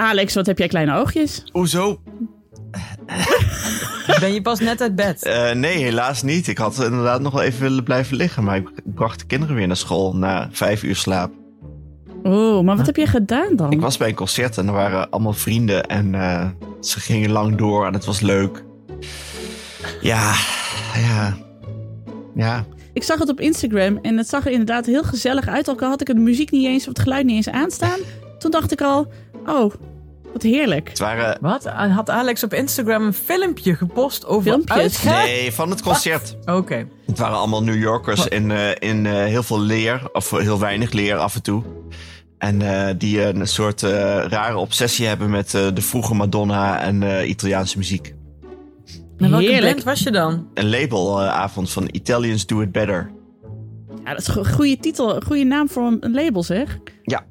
Alex, wat heb jij kleine oogjes? Hoezo? Ben je pas net uit bed? Eh, nee, helaas niet. Ik had inderdaad nog wel even willen blijven liggen. Maar ik bracht de kinderen weer naar school na vijf uur slaap. Oh, maar wat heb je gedaan dan? Ik was bij een concert en er waren allemaal vrienden. En eh, ze gingen lang door en het was leuk. Ja, ja, ja. Ik zag het op Instagram en het zag er inderdaad heel gezellig uit. Ook al had ik de muziek niet eens of het geluid niet eens aanstaan. Toen dacht ik al, oh, wat heerlijk. Het waren... Wat? Had Alex op Instagram een filmpje gepost over Filmpjes? uitgaan? Nee, van het concert. Oké. Het waren allemaal New Yorkers in, eh, in eh, heel veel leer. Of heel weinig leer af en toe. En eh, die een soort eh, rare obsessie hebben met eh, de vroege Madonna en eh, Italiaanse muziek. Naar welke Heerlijk. band was je dan? Een labelavond van Italians Do It Better. Ja, dat is een goede titel, een goede naam voor een label zeg. Ja.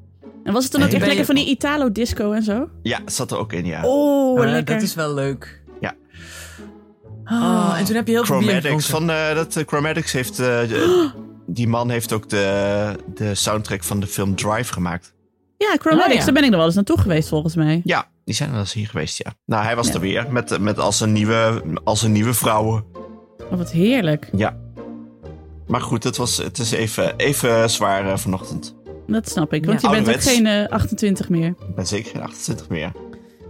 En was het dan ook echt lekker je- van die Italo-disco en zo? Ja, zat er ook in, ja. Oh, Ah, lekker. dat is wel leuk. Ja. Oh, en toen heb je heel veel bier Chromatics. Van, eh, dat, eh, Chromatics heeft... eh, de- die man heeft ook de, de soundtrack van de film Drive gemaakt. Ja, Chromatics, Oh, ja. daar ben ik nog wel eens naartoe geweest volgens mij. Ja, die zijn wel eens hier geweest, ja. Nou, hij was Ja. er weer. Met, met als, een nieuwe, als een nieuwe vrouwen. Oh, wat heerlijk. Ja. Maar goed, het, was, het is even, even zwaar vanochtend. Dat snap ik, want Ja. je bent ook geen eh, 28 meer. Ik ben zeker geen 28 meer.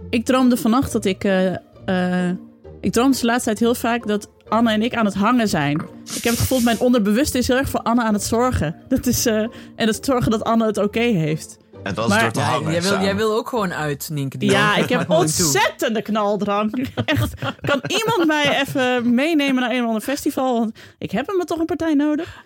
Ik droomde vannacht dat ik... eh, eh, ik droomde de laatste tijd heel vaak dat Anne en ik aan het hangen zijn. Ik heb het gevoel dat mijn onderbewuste is heel erg voor Anne aan het zorgen. Dat is, eh, en het zorgen dat Anne het oké heeft. En dat is Maar- door te Ja, hangen. jij, wil, jij wil ook gewoon uit, Nienke. Die Ja, ik heb maar ontzettende knaldrang. Echt. Kan iemand mij even meenemen naar een of ander festival? Want ik heb hem toch een partij nodig.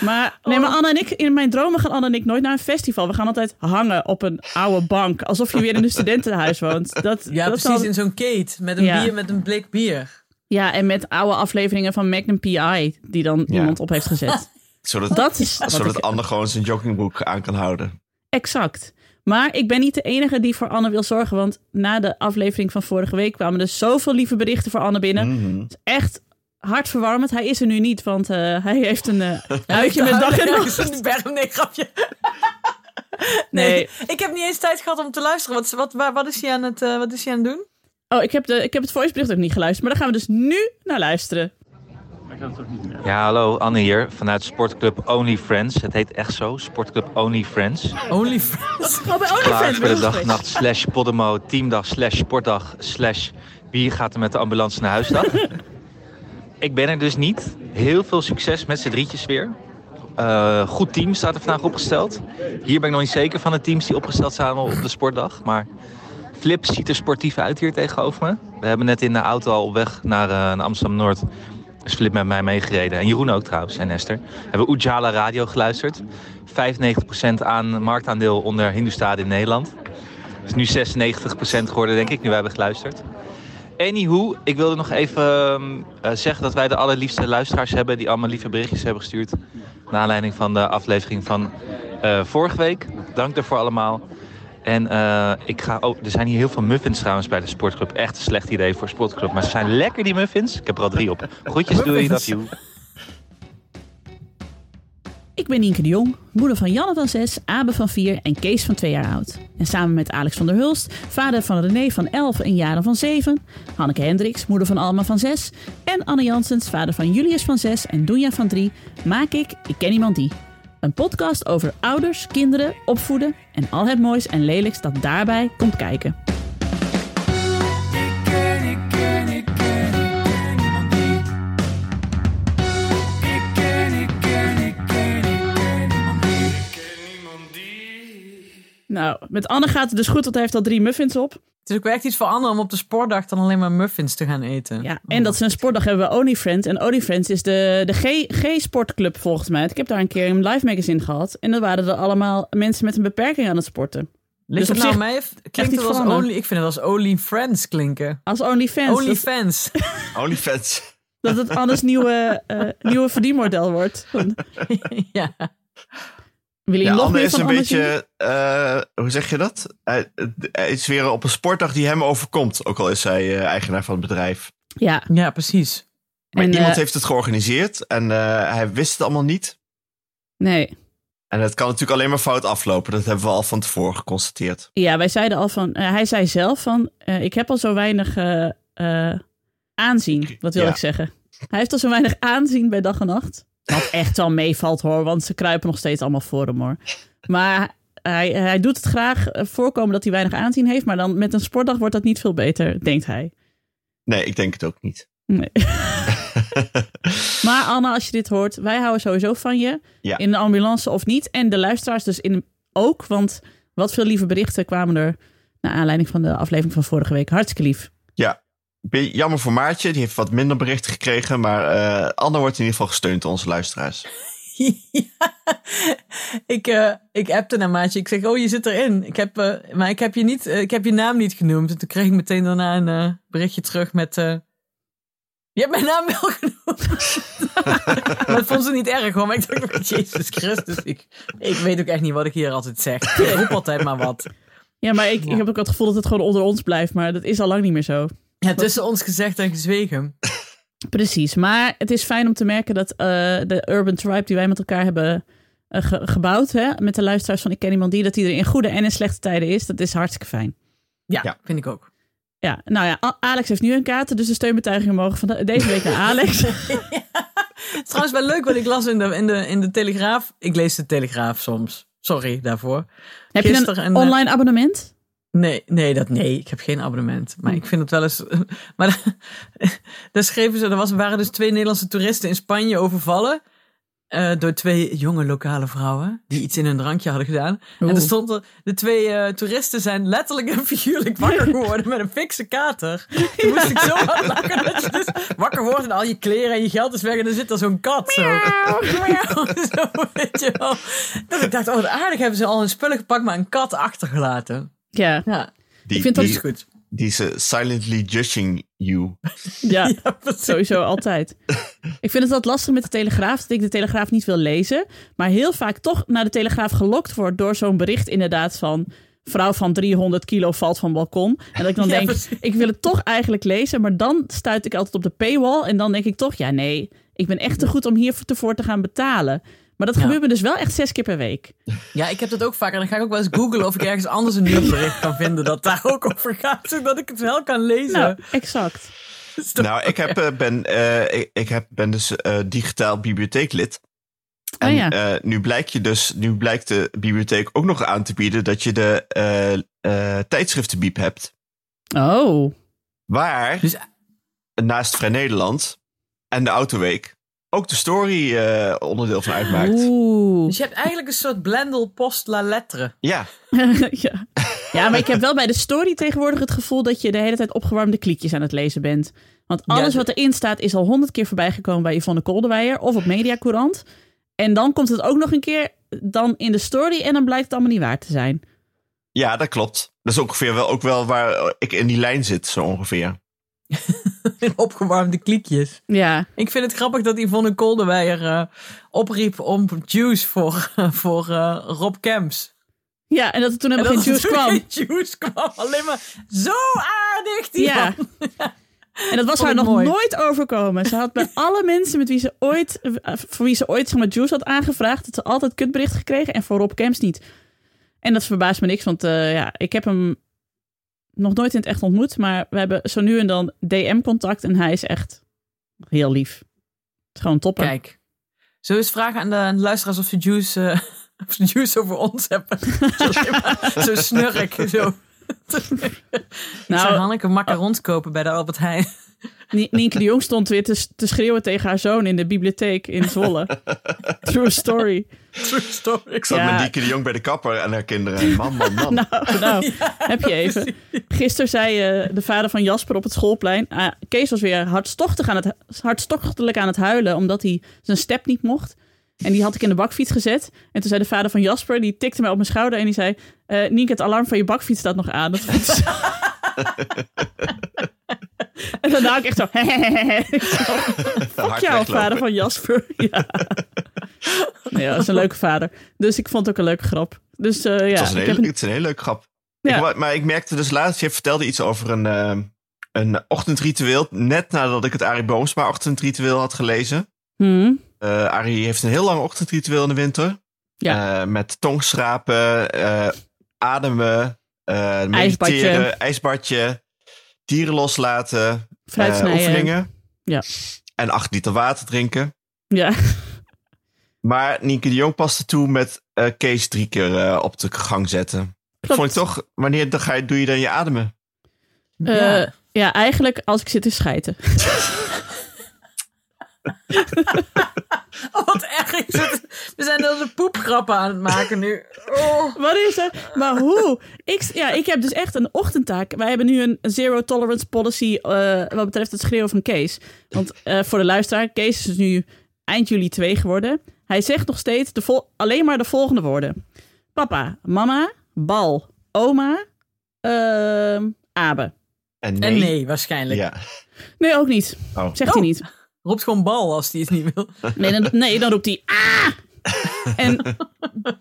Maar, nee, maar Anne en ik, in mijn dromen gaan Anne en ik nooit naar een festival. We gaan altijd hangen op een oude bank. Alsof je weer in een studentenhuis woont. Dat, Ja, dat precies, zal- in zo'n kate met een Ja. bier, met een blik bier. ja, en met oude afleveringen van Magnum PI. Die dan Ja. iemand op heeft gezet. Zodat, Dat is zodat ik- Anne gewoon zijn joggingbroek aan kan houden. Exact. Maar ik ben niet de enige die voor Anne wil zorgen. Want na de aflevering van vorige week kwamen er zoveel lieve berichten voor Anne binnen. Het is echt hartverwarmend. Hij is er nu niet, want eh, hij heeft een eh uitje met dag en nacht. een berm, nee, grapje. Nee. Nee, ik heb niet eens tijd gehad om te luisteren. Wat, wat, waar- wat, is, hij aan het, eh, wat is hij aan het doen? Oh, ik heb, de, ik heb het voicebericht ook niet geluisterd. Maar daar gaan we dus nu naar luisteren. Ja, hallo, Anne hier vanuit Sportclub Only Friends. Het heet echt zo, Sportclub Only Friends. Only Friends. Oh, bij Klaar voor de dag, nacht, slash podemo, teamdag, slash sportdag, slash wie gaat er met de ambulance naar huis dag. Ik ben er dus niet. Heel veel succes met z'n drietjes weer. Eh, goed team staat er vandaag opgesteld. Hier ben ik nog niet zeker van de teams die opgesteld staan op de sportdag. Maar Flip ziet er sportief uit hier tegenover me. We hebben net in de auto al op weg naar, eh, Amsterdam-Noord is Flip met mij meegereden. En Jeroen ook trouwens, en Esther. We hebben Ujala Radio geluisterd. 95% aan marktaandeel onder Hindustan in Nederland. Het is nu 96% geworden, denk ik, nu wij hebben geluisterd. Anywho, ik wilde nog even ehm, eh, zeggen dat wij de allerliefste luisteraars hebben... die allemaal lieve berichtjes hebben gestuurd. Naar aanleiding van de aflevering van eh, vorige week. Dank daarvoor allemaal. En eh, ik ga ook, er zijn hier heel veel muffins trouwens bij de sportclub. Echt een slecht idee voor sportclub. Maar ze zijn lekker die muffins. Ik heb er al drie op. Groetjes, doei, love you. Ik ben Nienke de Jong, moeder van Janne van 6, Abe van 4 en Kees van 2 jaar oud. En samen met Alex van der Hulst, vader van René van 11 en Jaren van 7, Hanneke Hendricks, moeder van Alma van 6 en Anne Janssens, vader van Julius van 6 en Doenja van 3, maak ik Ik Ken Iemand Die. Een podcast over ouders, kinderen, opvoeden en al het moois en lelijks dat daarbij komt kijken. Nou, met Anne gaat het dus goed, want hij heeft al drie muffins op. Het is ook wel echt iets voor anderen om op de sportdag dan alleen maar muffins te gaan eten. Ja, en dat is een sportdag hebben we OnlyFriends. En OnlyFriends is de, de G- G-sportclub volgens mij. Ik heb daar een keer een live magazine gehad. En dat waren er allemaal mensen met een beperking aan het sporten. Ligt Dus het op nou zich mij? Klinkt het als Anne. only, ik vind het als Only Friends klinken. Als OnlyFans. Only dat, Fans. OnlyFans. dat het Anne's nieuwe, eh, nieuwe verdienmodel wordt. Ja. Wil je Ja, nog Anne meer is van een Anne beetje, eh, hoe zeg je dat? Hij, hij is weer op een sportdag die hem overkomt. Ook al is hij eh, eigenaar van het bedrijf. Ja, ja, precies. Maar En, iemand eh, heeft het georganiseerd en eh, hij wist het allemaal niet. nee. En het kan natuurlijk alleen maar fout aflopen. Dat hebben we al van tevoren geconstateerd. Ja, wij zeiden al van, hij zei zelf van, eh, ik heb al zo weinig aanzien, wat wil Ja. ik zeggen. Hij heeft al zo weinig aanzien bij dag en nacht. Wat echt wel meevalt hoor, want ze kruipen nog steeds allemaal voor hem hoor. Maar hij, hij doet het graag eh, voorkomen dat hij weinig aanzien heeft, maar dan met een sportdag wordt dat niet veel beter, denkt hij. Nee, ik denk het ook niet. Nee. maar Anna, als je dit hoort, wij houden sowieso van je. Ja. In de ambulance of niet. En de luisteraars dus in, ook, want wat veel lieve berichten kwamen er naar aanleiding van de aflevering van vorige week. Hartstikke lief. Jammer voor Maartje. Die heeft wat minder berichten gekregen. Maar eh Anne wordt in ieder geval gesteund door onze luisteraars. ja, ik, eh ik appte naar Maatje. Ik zeg, oh, je zit erin. Ik heb, eh, maar ik heb, je niet, ik heb je naam niet genoemd. En toen kreeg ik meteen daarna een berichtje terug met... eh, je hebt mijn naam wel genoemd. maar dat vond ze niet erg hoor. Maar ik dacht, oh, Jezus Christus. Ik, ik weet ook echt niet wat ik hier altijd zeg. Ik roep altijd maar wat. Ja, maar ik, Ja. ik heb ook het gevoel dat het gewoon onder ons blijft. Maar dat is al lang niet meer zo. Ja, tussen ons gezegd en gezwegen. Precies. Maar het is fijn om te merken dat eh, de Urban Tribe die wij met elkaar hebben eh, ge- gebouwd. Hè, met de luisteraars van Ik Ken Iemand Die. Dat die er in goede en in slechte tijden is. Dat is hartstikke fijn. Ja, Ja. vind ik ook. Ja, nou ja, Alex heeft nu een kaarten, dus de steunbetuigingen mogen van de- deze week naar Alex. Het is trouwens wel leuk wat ik las in de, in de, in de Telegraaf. Ik lees de Telegraaf soms. Sorry daarvoor. Heb je een, eh, online abonnement? Nee, nee, dat, nee, ik heb geen abonnement. Maar ik vind het wel eens. Maar daar schreven ze, er was, waren dus twee Nederlandse toeristen in Spanje overvallen. eh, door twee jonge lokale vrouwen die iets in hun drankje hadden gedaan. En er stond er, de twee eh, toeristen zijn letterlijk en figuurlijk wakker geworden met een fikse kater. Toen moest ik zo hard lachen dat je dus wakker wordt en al je kleren en je geld is weg en dan zit er zo'n kat zo. Miauw, zo, weet je wel. Dat ik dacht, oh aardig hebben ze al hun spullen gepakt, maar een kat achtergelaten. Ja, Ja, Die, Ik vind dat- die, is goed. die is silently judging you. ja, sowieso altijd. Ik vind het wat lastig met de Telegraaf, dat ik de Telegraaf niet wil lezen. Maar heel vaak toch naar de Telegraaf gelokt wordt door zo'n bericht inderdaad van... Vrouw van 300 kilo valt van balkon. En dat ik dan Ja, denk, precies. ik wil het toch eigenlijk lezen. Maar dan stuit ik altijd op de paywall. En dan denk ik toch, ja nee, ik ben echt te goed om hiervoor te gaan betalen. Maar dat Ja. gebeurt me dus wel echt zes keer per week. Ja, ik heb dat ook vaak. En dan ga ik ook wel eens googlen of ik ergens anders een nieuwsbericht kan vinden dat daar ook over gaat. Zodat ik het wel kan lezen. Nou, exact. Toch- Nou, ik heb, eh, ben, eh, ik, ik heb, ben dus eh, digitaal bibliotheeklid. En Oh ja. eh, nu, blijkt je dus, nu blijkt de bibliotheek ook nog aan te bieden dat je de eh, eh, tijdschriftenbiep hebt. Oh, Waar Dus- naast Vrij Nederland en de Autoweek ook de story eh, onderdeel van uitmaakt. oeh. Dus je hebt eigenlijk een soort blendel post la lettre. Ja, ja. ja, maar ik heb wel bij de story tegenwoordig het gevoel dat je de hele tijd opgewarmde kliekjes aan het lezen bent. Want alles wat erin staat is al honderd keer voorbij gekomen bij Yvonne Kolderweijer of op Mediacourant. En dan komt het ook nog een keer dan in de story en dan blijkt het allemaal niet waar te zijn. ja, dat klopt. Dat is ongeveer wel, ook wel waar ik in die lijn zit, zo ongeveer. Opgewarmde kliekjes. Ja, Ik vind het grappig dat Yvonne Kolderweijer eh opriep om juice voor, voor eh, Rob Kemps. ja en dat er toen En helemaal geen juice kwam. geen juice kwam. Alleen maar zo aardig. Die Ja. En dat was Vond haar nog mooi. nooit overkomen. Ze had bij alle mensen met wie ze ooit, eh, voor wie ze ooit zeg maar, Juice had aangevraagd, dat ze altijd kutbericht gekregen en voor Rob Camps niet. En dat verbaast me niks, want eh, ja, ik heb hem nog nooit in het echt ontmoet, maar we hebben zo nu en dan DM-contact en hij is echt heel lief. Het is gewoon topper. Kijk. We eens vragen aan de, aan de luisteraars of ze juice, of ze juice over ons hebben? zo, zo snurk. Zo. ik Nou, zou Hanneke macarons kopen bij de Albert Heijn. Nie- Nienke de Jong stond weer te, te schreeuwen tegen haar zoon in de bibliotheek in Zwolle. True story. True story. Ik zat Ja. met Dieke de Jong bij de kapper en haar kinderen. Man, man, man. Nou, nou heb je even. Gisteren zei eh, de vader van Jasper op het schoolplein. ah, Kees was weer hartstochtig aan het, hartstochtelijk aan het huilen. omdat hij zijn step niet mocht. En die had ik in de bakfiets gezet. En toen zei de vader van Jasper, die tikte mij op mijn schouder. En die zei: eh Nienke, het alarm van je bakfiets staat nog aan. Dat vond ik zo- en daarna ik echt zo. Fuck jou, vader van Jasper. Ja. Nee, dat is een leuke vader. Dus ik vond het ook een leuke grap. Dus eh, ja, het, was een hele, het is een hele leuke grap. Ja. Ik, wa- maar ik merkte dus laatst, je vertelde iets over een, eh, een ochtendritueel. Net nadat ik het Arie Boomsma ochtendritueel had gelezen. Hmm. Eh Arie heeft een heel lang ochtendritueel in de winter. Ja. Eh, met tongschrapen, ademen, IJsbadje. mediteren, ijsbadje, dieren loslaten, snijden. oefeningen. Ja. En acht liter water drinken. Ja. Maar Nienke de Jong paste toe met eh, Kees drie keer eh, op de gang zetten. Klopt. Vond ik toch, wanneer dan ga je, doe je dan je ademen? Eh, ja, eigenlijk als ik zit te schijten. Oh, wat erg is het. We zijn onze poepgrappen aan het maken nu. Oh. Wat is er? Maar hoe? Ik, ja, ik heb dus echt een ochtendtaak. Wij hebben nu een zero tolerance policy eh, wat betreft het schreeuwen van Kees. Want eh, voor de luisteraar, Kees is dus nu eind juli 2 geworden. Hij zegt nog steeds de vol- alleen maar de volgende woorden. Papa, mama, bal, oma, ehm, abe. En nee. En nee, waarschijnlijk. Ja. Nee, ook niet. Oh. Zegt Oh. hij niet. Roept gewoon bal als hij het niet wil. Nee, dan, nee, dan roept hij ah! En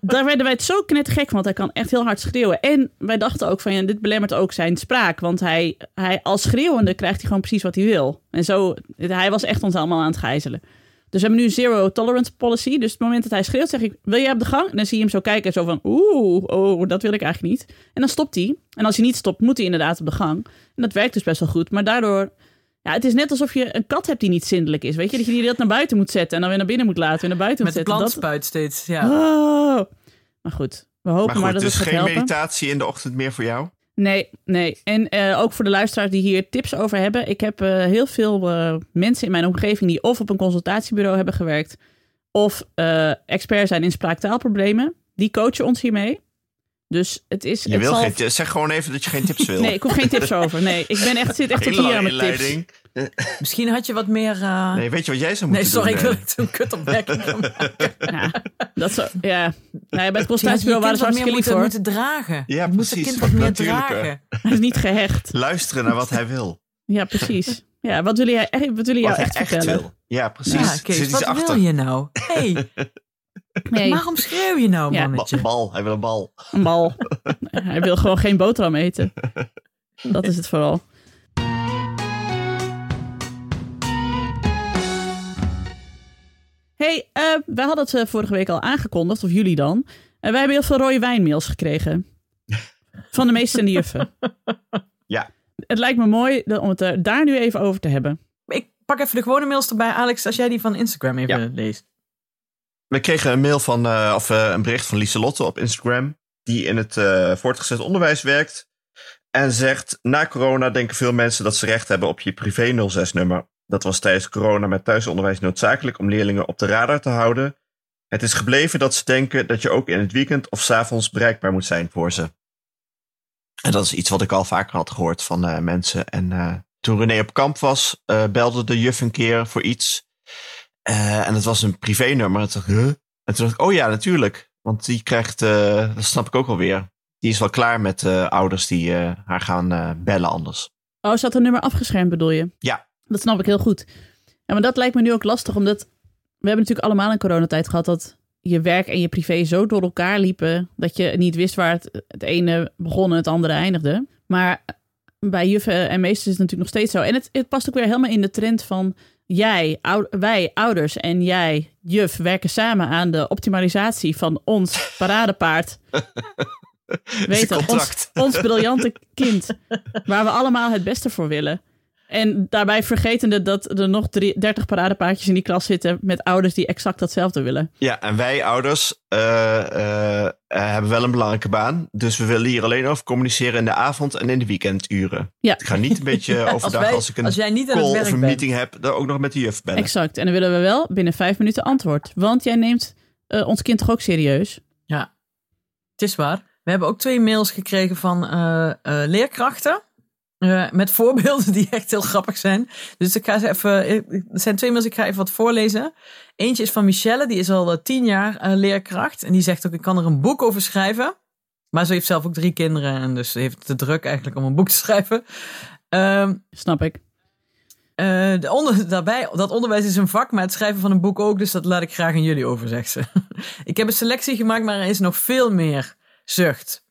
daar werden wij het zo knettergek van, want hij kan echt heel hard schreeuwen. En wij dachten ook van, ja, dit belemmert ook zijn spraak. Want hij, hij als schreeuwende krijgt hij gewoon precies wat hij wil. En zo, hij was echt ons allemaal aan het gijzelen. Dus we hebben nu zero tolerance policy. Dus het moment dat hij schreeuwt, zeg ik, wil jij op de gang? En dan zie je hem zo kijken, zo van, oeh, oh, dat wil ik eigenlijk niet. En dan stopt hij. En als hij niet stopt, moet hij inderdaad op de gang. En dat werkt dus best wel goed. Maar daardoor ja, het is net alsof je een kat hebt die niet zindelijk is. Weet je, dat je die dat naar buiten moet zetten en dan weer naar binnen moet laten, weer naar buiten Met moet de zetten. plantspuit steeds. Dat... Ja. Oh. Maar goed, we hopen Maar maar, goed, dat dus het gaat geen helpen. meditatie in de ochtend meer voor jou? Nee, nee. En eh, ook voor de luisteraars die hier tips over hebben. Ik heb eh, heel veel eh, mensen in mijn omgeving die of op een consultatiebureau hebben gewerkt, of eh, expert zijn in spraaktaalproblemen. Die coachen ons hiermee. Dus het is. Je het wil zal... geen, zeg gewoon even dat je geen tips wil. Nee, ik hoef geen tips over. Nee, ik ben echt, zit echt tot hier aan mijn tips. Misschien had je wat meer... eh, Nee, weet je wat jij zou Nee, moeten sorry, ik doen? wil het een kutopmerking gaan maken. Ja, dat zo, ja. Nou, ja, bij het consultatiebureau waren ze wat meer hartstikke lief moeten, hoor. moeten dragen. Ja, je moet het precies, kind wat meer natuurlijker. dragen. Hij is niet gehecht. Luisteren naar wat hij wil. Ja, precies. Ja, wat willen, jij, echt- wat jou Wat hij echt echt vertellen? wil. Ja, precies. Ja, zit Kees, iets wat achter. wil je nou? hey, Nee, waarom schreeuw je nou, Ja. Mannetje? bal, hij wil een bal. een bal. Hij wil gewoon geen boterham eten. Dat is het vooral. hey, eh, wij hadden het eh, vorige week al aangekondigd, of jullie dan. En wij hebben heel veel rode wijnmails gekregen. Van de de juffen. Ja. Het lijkt me mooi om het er daar nu even over te hebben. Ik pak even de gewone mails erbij. Alex, als jij die van Instagram even Ja. leest. We kregen een mail van, eh, of eh, een bericht van Lieselotte op Instagram. Die in het eh, voortgezet onderwijs werkt. En zegt, na corona denken veel mensen dat ze recht hebben op je privé 06-nummer. Dat was tijdens corona met thuisonderwijs noodzakelijk om leerlingen op de radar te houden. Het is gebleven dat ze denken dat je ook in het weekend of 's avonds bereikbaar moet zijn voor ze. En dat is iets wat ik al vaker had gehoord van mensen. En toen René op kamp was, belde de juf een keer voor iets. Eh, en het was een privénummer. En toen dacht ik, huh? En toen dacht ik, oh ja, natuurlijk. Want die krijgt, eh, dat snap ik ook alweer. Die is wel klaar met eh, ouders die haar gaan bellen anders. Oh, ze had een nummer afgeschermd, bedoel je? Ja. Dat snap ik heel goed. Ja, maar dat lijkt me nu ook lastig, omdat we hebben natuurlijk allemaal een coronatijd gehad dat je werk en je privé zo door elkaar liepen dat je niet wist waar het, het ene begon en het andere eindigde. Maar bij juffen en meesters is het natuurlijk nog steeds zo. En het, het past ook weer helemaal in de trend van jij, ou- wij, ouders en jij, juf, werken samen aan de optimalisatie van ons paradepaard. Weet je, ons, ons briljante kind. Waar we allemaal het beste voor willen. En daarbij vergetende dat er nog drie- 30 paradepaardjes in die klas zitten met ouders die exact datzelfde willen. Ja, en wij ouders eh, eh, eh, hebben wel een belangrijke baan. Dus we willen hier alleen over communiceren in de avond en in de weekenduren. Ja. Ik ga niet een beetje overdag als, wij- ik een als jij niet call werk of een bent. meeting heb, dan ook nog met de juf bellen. Exact. En dan willen we wel binnen vijf minuten antwoord. Want jij neemt eh, ons kind toch ook serieus? Ja, het is waar. We hebben ook twee mails gekregen van eh, eh, leerkrachten. Eh, met voorbeelden die echt heel grappig zijn. Dus ik ga ze even. Er zijn twee mails, ik ga even wat voorlezen. Eentje is van Michelle, die is al eh, tien jaar eh, leerkracht. En die zegt ook: Ik kan er een boek over schrijven. Maar ze heeft zelf ook drie kinderen. En dus ze heeft te druk eigenlijk om een boek te schrijven. Ehm, Snap ik. eh, de onder, daarbij, dat onderwijs is een vak, maar het schrijven van een boek ook. Dus dat laat ik graag aan jullie over, zegt ze. ik heb een selectie gemaakt, maar er is nog veel meer zucht.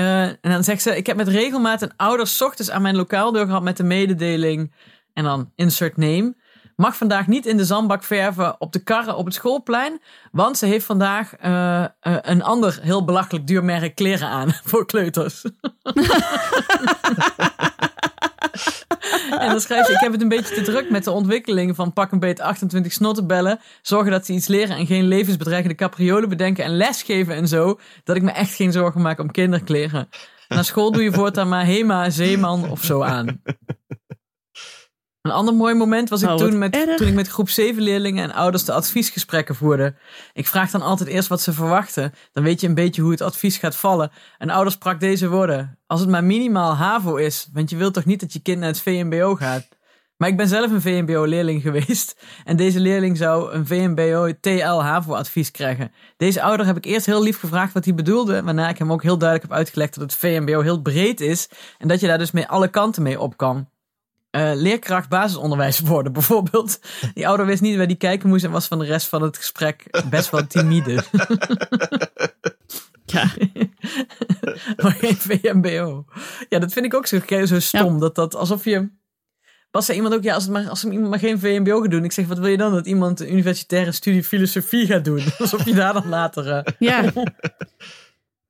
Eh, en dan zegt ze, ik heb met regelmaat een ouder ochtends aan mijn lokaaldeur gehad met de mededeling. En dan insert name. mag vandaag niet in de zandbak verven op de karren op het schoolplein. Want ze heeft vandaag uh, uh, een ander heel belachelijk duur merk kleren aan voor kleuters. schrijft ik heb het een beetje te druk met de ontwikkeling van pak een beet 28 snottenbellen. Zorgen dat ze iets leren en geen levensbedreigende capriolen bedenken en lesgeven en zo. Dat ik me echt geen zorgen maak om kinderkleren. Na school doe je voortaan maar Hema, Zeeman of zo aan. Een ander mooi moment was ik Oh, toen, met, erg. toen ik met groep 7 leerlingen en ouders de adviesgesprekken voerde. Ik vraag dan altijd eerst wat ze verwachten. Dan weet je een beetje hoe het advies gaat vallen. En ouders sprak deze woorden. Als het maar minimaal HAVO is. Want je wilt toch niet dat je kind naar het VMBO gaat. Maar ik ben zelf een VMBO-leerling geweest. En deze leerling zou een VMBO-TL-HAVO-advies krijgen. Deze ouder heb ik eerst heel lief gevraagd wat hij bedoelde. Waarna ik hem ook heel duidelijk heb uitgelegd dat het VMBO heel breed is. En dat je daar dus mee alle kanten mee op kan. Eh, leerkracht basisonderwijs worden bijvoorbeeld. Die ouder wist niet waar die kijken moest en was van de rest van het gesprek best wel timide. Ja. maar geen VMBO. Ja, dat vind ik ook zo, zo stom. Dat dat alsof je. Was er iemand ook, ja, als, het maar, als iemand maar geen VMBO gaat doen. Ik zeg, wat wil je dan? Dat iemand een universitaire studie filosofie gaat doen. Alsof je daar dan later. eh, Ja.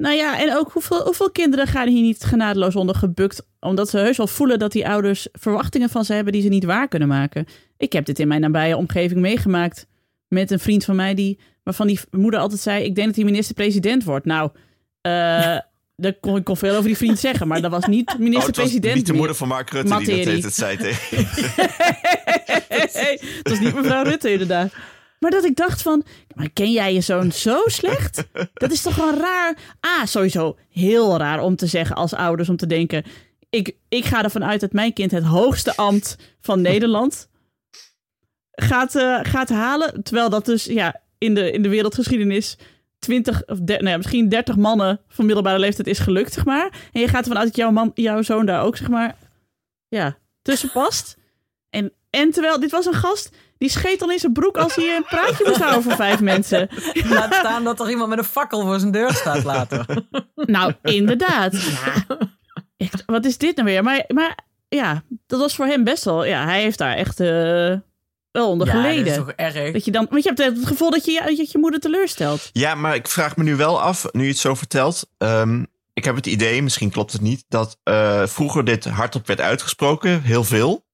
Nou ja, en ook hoeveel, hoeveel kinderen gaan hier niet genadeloos onder gebukt. Omdat ze heus wel voelen dat die ouders verwachtingen van ze hebben die ze niet waar kunnen maken. Ik heb dit in mijn nabije omgeving meegemaakt. Met een vriend van mij die, waarvan die moeder altijd zei: Ik denk dat hij minister-president wordt. Nou, eh daar kon ik kon veel over die vriend zeggen, maar dat was niet Oh, minister-president. was niet de moeder van Mark Rutte die dat het zei tegen. het was niet mevrouw Rutte, inderdaad. Maar dat ik dacht van, maar ken jij je zoon zo slecht? Dat is toch wel raar. Ah, sowieso heel raar om te zeggen als ouders om te denken. Ik, ik ga ervan uit dat mijn kind het hoogste ambt van Nederland gaat, eh, gaat halen. Terwijl dat dus ja, in, de, in de wereldgeschiedenis 20 of nou misschien 30 mannen van middelbare leeftijd is gelukt, zeg maar. En je gaat ervan uit dat jouw, man, jouw zoon daar ook, zeg maar, ja, tussen past. En, en terwijl, dit was een gast, die scheet dan in zijn broek als hij een praatje moest houden voor vijf mensen. Laat staan dat er iemand met een fakkel voor zijn deur staat later. Nou, inderdaad. Ja. Echt, wat is dit nou weer? Maar, maar ja, dat was voor hem best wel, ja, hij heeft daar echt eh, wel onder ja, geleden. dat is toch erg. Dat je dan, want je hebt het gevoel dat je, dat je moeder teleurstelt. Ja, maar ik vraag me nu wel af, nu je het zo vertelt. ehm, ik heb het idee, misschien klopt het niet, dat eh, vroeger dit hardop werd uitgesproken, heel veel.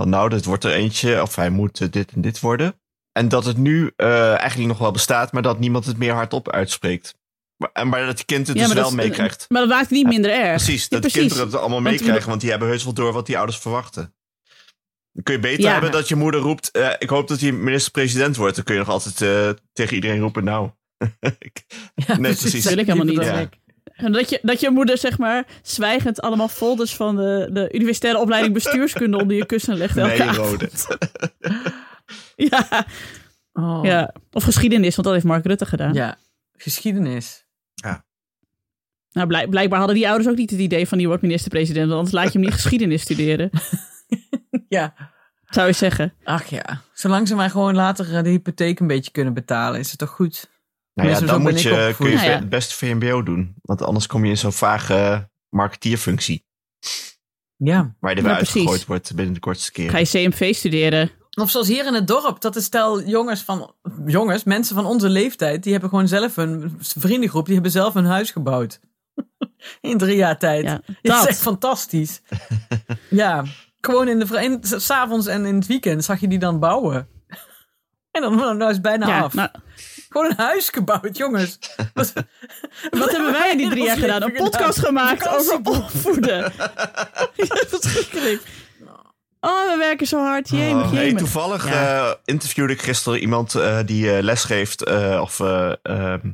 Van nou, dit wordt er eentje, of hij moet eh, dit en dit worden. En dat het nu eh, eigenlijk nog wel bestaat, maar dat niemand het meer hardop uitspreekt. Maar, en maar dat het kind het Ja, dus wel dat meekrijgt. Maar dat maakt het niet minder erg. Precies, Ja, dat de kinderen het allemaal meekrijgen, want die hebben heus wel door wat die ouders verwachten. Dan kun je beter Ja. hebben dat je moeder roept, eh, ik hoop dat hij minister-president wordt. Dan kun je nog altijd tegen iedereen roepen, nou. Nee, precies. Wil ik helemaal niet. Ja. En dat je, dat je moeder, zeg maar, zwijgend allemaal folders van de, de universitaire opleiding bestuurskunde onder je kussen legt. Elke Nee, rode. Ja, Oh. ja, of geschiedenis, want dat heeft Mark Rutte gedaan. ja, geschiedenis. Nou, blijk- blijkbaar hadden die ouders ook niet het idee van die wordt minister-president, want anders laat je hem niet geschiedenis studeren, Ja, zou je zeggen. ach ja. Zolang ze maar gewoon later eh, de hypotheek een beetje kunnen betalen, is het toch goed? Nou ja, dan moet je, kun je Nou ja. het beste VMBO doen. Want anders kom je in zo'n vage marketeerfunctie. Ja. Waar je er weer precies. uitgegooid wordt binnen de kortste keer. Ga je CMV studeren? Of zoals hier in het dorp, dat is stel jongens van, jongens, mensen van onze leeftijd, die hebben gewoon zelf een vriendengroep, die hebben zelf een huis gebouwd. In drie jaar tijd. Ja, dat dat. is echt fantastisch. ja, gewoon in de, s'avonds en in het weekend zag je die dan bouwen. En dan nou is het bijna ja, af. nou, Gewoon een huis gebouwd, jongens. Wat, wat hebben wij in die drie jaar gedaan? Een podcast gemaakt over opvoeden. Ja, Verschrikkelijk. Oh, we werken zo hard. Jemig, Oh, hey, toevallig Ja. eh, interviewde ik gisteren iemand eh, die eh, lesgeeft eh, of eh, ehm,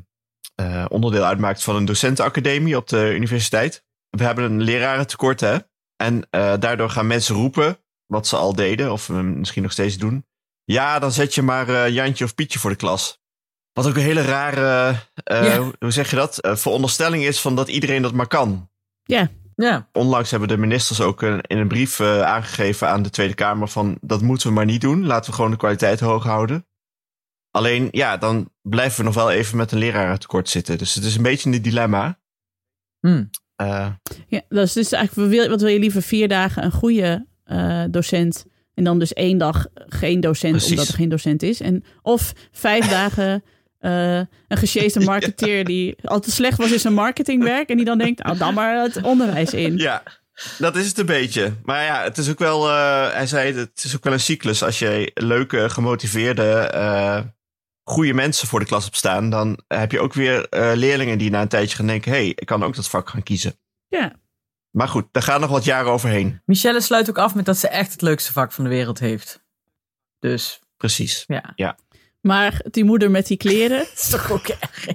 eh, onderdeel uitmaakt van een docentenacademie op de universiteit. We hebben een lerarentekort, hè? En eh, daardoor gaan mensen roepen wat ze al deden, of misschien nog steeds doen. Ja, dan zet je maar eh, Jantje of Pietje voor de klas. Wat ook een hele rare, eh, Ja. hoe- zeg je dat? Eh, veronderstelling is van dat iedereen dat maar kan. Ja, ja, Onlangs hebben de ministers ook een- in een brief eh, aangegeven aan de Tweede Kamer van dat moeten we maar niet doen. Laten we gewoon de kwaliteit hoog houden. Alleen ja, dan blijven we nog wel even met een lerarentekort zitten. Dus het is een beetje een dilemma. Hm. Eh, ja dat is dus eigenlijk, wat wil- je liever? Vier dagen een goede eh, docent En dan dus één dag geen docent, Precies. omdat er geen docent is. En, of vijf dagen eh, een gesjeeste marketeer die al te slecht was in zijn marketingwerk. En die dan denkt, nou dan maar het onderwijs in. Ja, dat is het een beetje. Maar ja, het is ook wel, eh, hij zei, het is ook wel een cyclus. Als je leuke, gemotiveerde, eh, goede mensen voor de klas hebt staan, dan heb je ook weer eh, leerlingen die na een tijdje gaan denken, hé, hey, ik kan ook dat vak gaan kiezen. Ja, Maar goed, daar gaan nog wat jaren overheen. Michelle sluit ook af met dat ze echt het leukste vak van de wereld heeft. Dus Precies. ja, maar die moeder met die kleren dat is toch ook erg.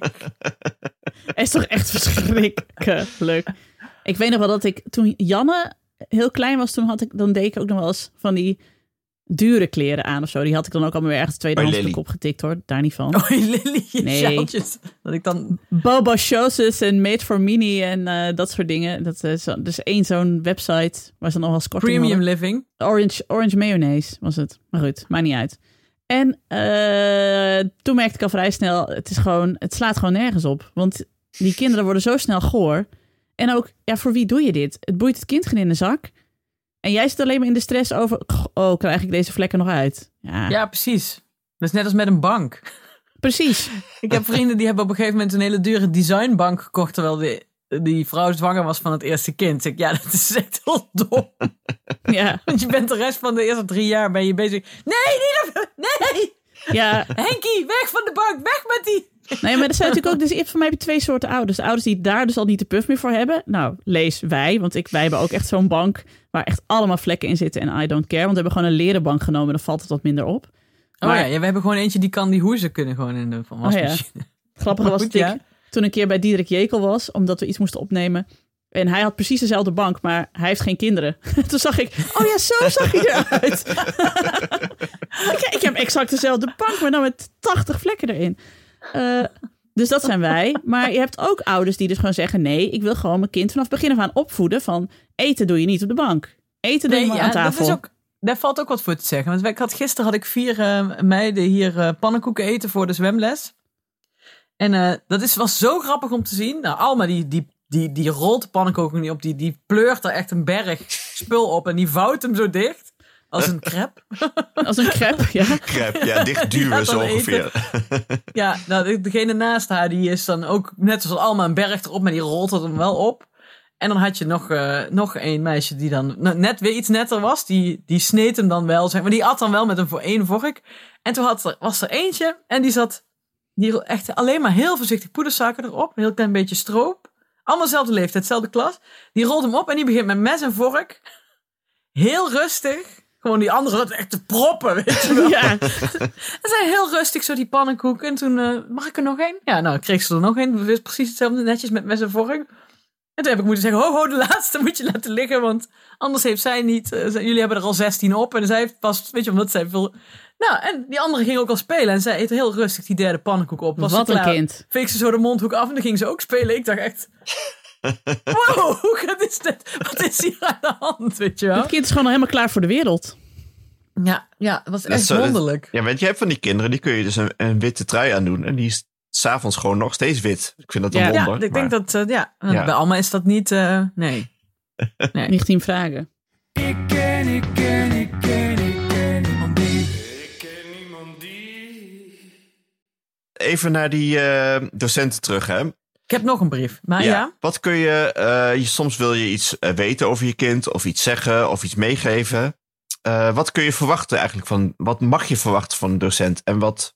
is toch echt verschrikkelijk. Ik weet nog wel dat ik toen Janne heel klein was, toen had ik, dan deed ik ook nog wel eens van die dure kleren aan of zo. Die had ik dan ook allemaal weer ergens tweedehands op de Lily. kop getikt hoor, daar niet van. Oh, Lily, Nee. sjaaltjes. Dat ik dan... Boba Shows en Made for Mini en eh, dat soort dingen. Dat is zo- dus één zo'n website waar ze nog wel eens korting Premium hadden. living. Orange, orange mayonaise was het. Maar goed, maakt niet uit. En eh, toen merkte ik al vrij snel, het is gewoon, het slaat gewoon nergens op. Want die kinderen worden zo snel goor. En ook, ja, voor wie doe je dit? Het boeit het kind geen in de zak. En jij zit alleen maar in de stress over, oh, krijg ik deze vlekken nog uit? Ja, Ja, precies. Dat is net als met een bank. precies. Ik heb vrienden die hebben op een gegeven moment een hele dure designbank gekocht. Terwijl die, die vrouw zwanger was van het eerste kind. Zeg ik, ja, dat is echt heel dom. Ja, Want je bent de rest van de eerste drie jaar ben je bezig. Nee, niet op, nee! ja. Henkie, weg van de bank, weg met die. Nee, maar er zijn natuurlijk ook, dus voor mij heb je twee soorten ouders. De ouders die daar dus al niet de puff meer voor hebben. Nou, lees wij, want ik, wij hebben ook echt zo'n bank waar echt allemaal vlekken in zitten en I don't care. Want we hebben gewoon een leren bank genomen, dan valt het wat minder op. Oh Maar- ja, ja, we hebben gewoon eentje die kan die hoezen kunnen gewoon in de van Oh ja. wasmachine. Het grappige was ja. Toen een keer bij Diederik Jekel was, omdat we iets moesten opnemen. En hij had precies dezelfde bank, maar hij heeft geen kinderen. Toen zag ik, oh ja, zo zag hij eruit. ik, ik heb exact dezelfde bank, maar dan met 80 vlekken erin. Eh, dus dat zijn wij. Maar je hebt ook ouders die dus gewoon zeggen, nee, ik wil gewoon mijn kind vanaf begin af aan opvoeden van eten doe je niet op de bank. Eten doe je maar aan tafel. dat is ook, daar valt ook wat voor te zeggen. Want ik had, gisteren had ik vier eh, meiden hier eh, pannenkoeken eten voor de zwemles. En eh, dat is, was zo grappig om te zien. Nou, Alma die, die, die, die rolt de pannenkoeken niet op. Die, die pleurt er echt een berg spul op. En die vouwt hem zo dicht. Als een crepe. Als een crepe, ja. Grijp, ja, dicht duwen zo ongeveer. Ja, nou, de- degene naast haar die is dan ook net als Alma een berg erop. Maar die rolt het hem wel op. En dan had je nog, eh, nog een meisje die dan net weer iets netter was. Die, die sneed hem dan wel, zeg maar. Die at dan wel met een voor één vork. En toen had er, was er eentje en die zat die echt alleen maar heel voorzichtig poedersuiker erop. Een heel klein beetje stroop. Allemaal dezelfde leeftijd, dezelfde klas. Die rolt hem op en die begint met mes en vork. Heel rustig. Gewoon die andere zat echt te proppen, weet je wel. ja. En zij heel rustig zo die pannenkoek. En toen, eh, mag ik er nog één? Ja, nou kreeg ze er nog één. Precies hetzelfde, netjes met mes en vork. En toen heb ik moeten zeggen, ho ho, de laatste moet je laten liggen. Want anders heeft zij niet, eh, jullie hebben er al 16 op. En zij heeft pas, weet je, omdat zij veel... Nou, en die andere ging ook al spelen. En zij eet heel rustig die derde pannenkoek op. Was Wat een kind. Veeg ze zo de mondhoek af en dan ging ze ook spelen. Ik dacht echt... Wow, wat is dit? Wat is hier aan de hand, weet je wel? Het kind is gewoon al helemaal klaar voor de wereld. Ja, ja, het was Dat echt zo- dat- wonderlijk. Ja, want je hebt van die kinderen, die kun je dus een, een witte trui aandoen. En die is s'avonds gewoon nog steeds wit. Ik vind dat een Ja. wonder. Ja, ik maar- denk dat, eh, ja, bij Alma is dat niet, eh, nee. nee. 19 vragen. Ik ken, ik ken, ik ken, ik ken niemand die. Ik ken niemand die. Even naar die eh, docenten terug, hè. Ik heb nog een brief, maar ja. Wat kun je, eh, je, soms wil je iets weten over je kind, of iets zeggen, of iets meegeven. Eh, wat kun je verwachten eigenlijk van, wat mag je verwachten van een docent? En wat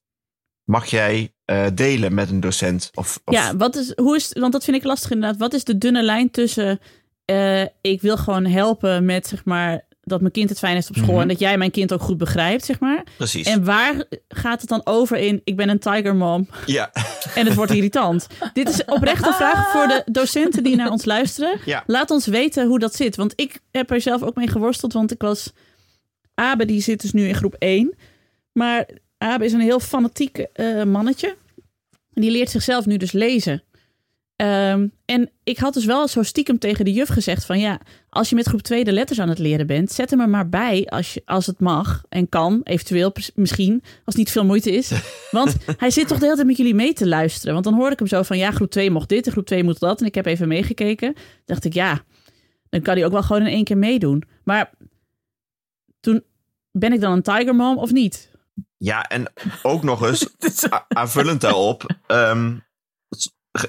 mag jij eh, delen met een docent? Of, of Ja, wat is, hoe is, want dat vind ik lastig inderdaad. Wat is de dunne lijn tussen eh, ik wil gewoon helpen met zeg maar dat mijn kind het fijn heeft op school Mhm. en dat jij mijn kind ook goed begrijpt, zeg maar. precies. En waar gaat het dan over in ik ben een tiger mom ja, en het wordt irritant? Dit is oprecht een vraag voor de docenten die naar ons luisteren. ja. Laat ons weten hoe dat zit. Want ik heb er zelf ook mee geworsteld. Want ik was. Abe, die zit dus nu in groep 1. Maar Abe is een heel fanatiek eh, mannetje. En die leert zichzelf nu dus lezen. Ehm, en ik had dus wel zo stiekem tegen de juf gezegd: van ja, als je met groep 2 de letters aan het leren bent, zet hem er maar bij als, je, als het mag en kan, eventueel misschien, als het niet veel moeite is. Want hij zit toch de hele tijd met jullie mee te luisteren. Want dan hoorde ik hem zo van ja, groep 2 mocht dit en groep 2 moet dat. En ik heb even meegekeken. dacht ik ja, dan kan hij ook wel gewoon in één keer meedoen. Maar toen ben ik dan een Tiger Mom of niet? Ja, en ook nog eens aanvullend daarop. ehm,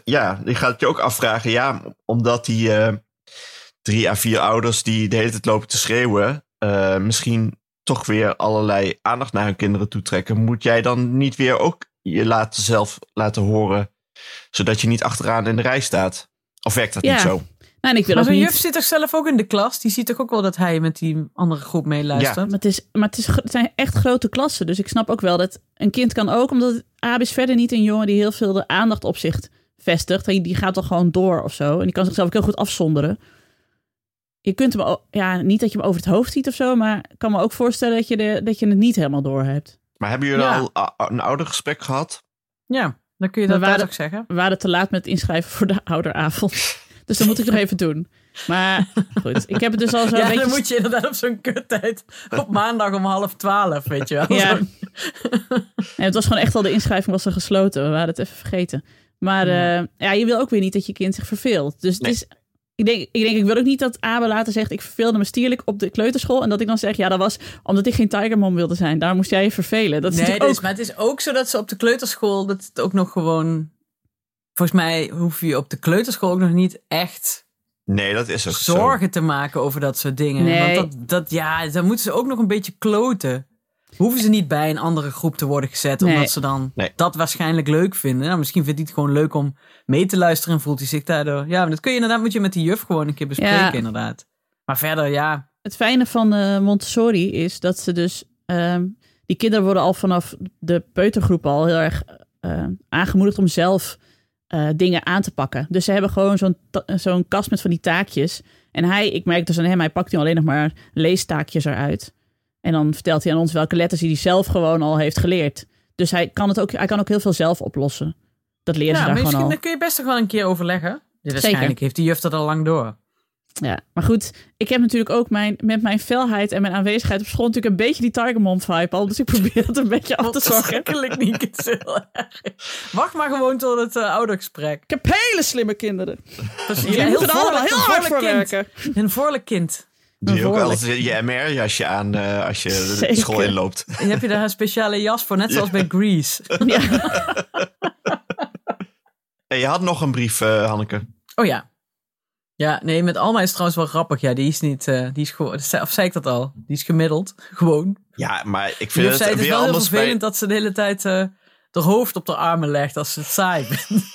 ja, je gaat je ook afvragen. Ja, omdat die eh, drie à vier ouders die de hele tijd lopen te schreeuwen. eh, misschien toch weer allerlei aandacht naar hun kinderen toetrekken. Moet jij dan niet weer ook je laten zelf laten horen. Zodat je niet achteraan in de rij staat? Of werkt dat Ja. niet zo? Nou, en ik wil Maar zo'n niet... juf zit toch zelf ook in de klas? Die ziet toch ook wel dat hij met die andere groep meeluistert? Maar, het, is, maar het, is, het zijn echt grote klassen. Dus ik snap ook wel dat een kind kan ook, omdat Abe is verder niet een jongen die heel veel de aandacht op zich vestigt. Die, die gaat toch gewoon door of zo. En die kan zichzelf ook heel goed afzonderen. Je kunt hem, ja, niet dat je hem over het hoofd ziet of zo, maar ik kan me ook voorstellen dat je, de, dat je het niet helemaal door hebt. Maar hebben jullie Ja. al een oudergesprek gehad? Ja, dan kun je dat waren- ook zeggen. We waren te laat met het inschrijven voor de ouderavond. Dus dat moet ik nog even doen. Maar goed, ik heb het dus al zo Ja, een beetje... dan moet je inderdaad op zo'n kuttijd op maandag om half twaalf, weet je wel. Ja. Nee, het was gewoon echt al, de inschrijving was er gesloten. We waren het even vergeten. Maar Ja. ja. je wil ook weer niet dat je kind zich verveelt. Dus het is, ik, denk, ik denk, ik wil ook niet dat Abe later zegt... ik verveelde me stierlijk op de kleuterschool. En dat ik dan zeg, ja, dat was omdat ik geen tigermom wilde zijn. Daar moest jij je vervelen. Dat is Nee, dus, ook... maar het is ook zo dat ze op de kleuterschool, dat het ook nog gewoon... Volgens mij hoef je op de kleuterschool ook nog niet echt Nee, dat is ook zo. zorgen te maken over dat soort dingen. Nee. Want dat, dat, ja, dan moeten ze ook nog een beetje kloten. Hoeven ze niet bij een andere groep te worden gezet, Nee. omdat ze dan Nee. dat waarschijnlijk leuk vinden. Nou, misschien vindt hij het gewoon leuk om mee te luisteren en voelt hij zich daardoor... Ja, maar dat kun je inderdaad, moet je met die juf gewoon een keer bespreken, Ja. inderdaad. Maar verder, ja, Het fijne van eh, Montessori is dat ze dus... ehm, die kinderen worden al vanaf de peutergroep al heel erg eh, aangemoedigd om zelf eh, dingen aan te pakken. Dus ze hebben gewoon zo'n zo'n kast met van die taakjes. En hij, ik merk dus aan hem, hij pakt nu alleen nog maar leestaakjes eruit. En dan vertelt hij aan ons welke letters hij zelf gewoon al heeft geleerd. Dus hij kan, het ook, hij kan ook heel veel zelf oplossen. Dat leren ja ze daar misschien gewoon al. dan kun je best nog wel een keer overleggen. Ja, waarschijnlijk heeft die juf dat al lang door. Ja, maar goed, ik heb natuurlijk ook mijn, met mijn felheid en mijn aanwezigheid op school natuurlijk een beetje die Tigermom vibe al. Dus ik probeer dat een beetje af te zakken. Verschrikkelijk niet. Het is heel erg. Wacht maar gewoon tot het eh, oudergesprek. Ik heb hele slimme kinderen. Precies. Jullie Ja, moeten er allemaal heel hard voor voorlijk kind. werken. Een voorlijk kind. Je ook altijd je MR-jasje aan eh, als je de Zeker. school inloopt. En heb je daar een speciale jas voor, net zoals bij Grease. Ja. En je had nog een brief, eh, Hanneke. Oh ja. Ja, nee, met Alma is het trouwens wel grappig. Ja, die is niet, eh, die is gewoon, of zei ik dat al? Die is gemiddeld, gewoon. Ja, maar ik vind zei, het weer wel heel bij... vervelend dat ze de hele tijd eh de hoofd op de armen legt als ze het saai vindt.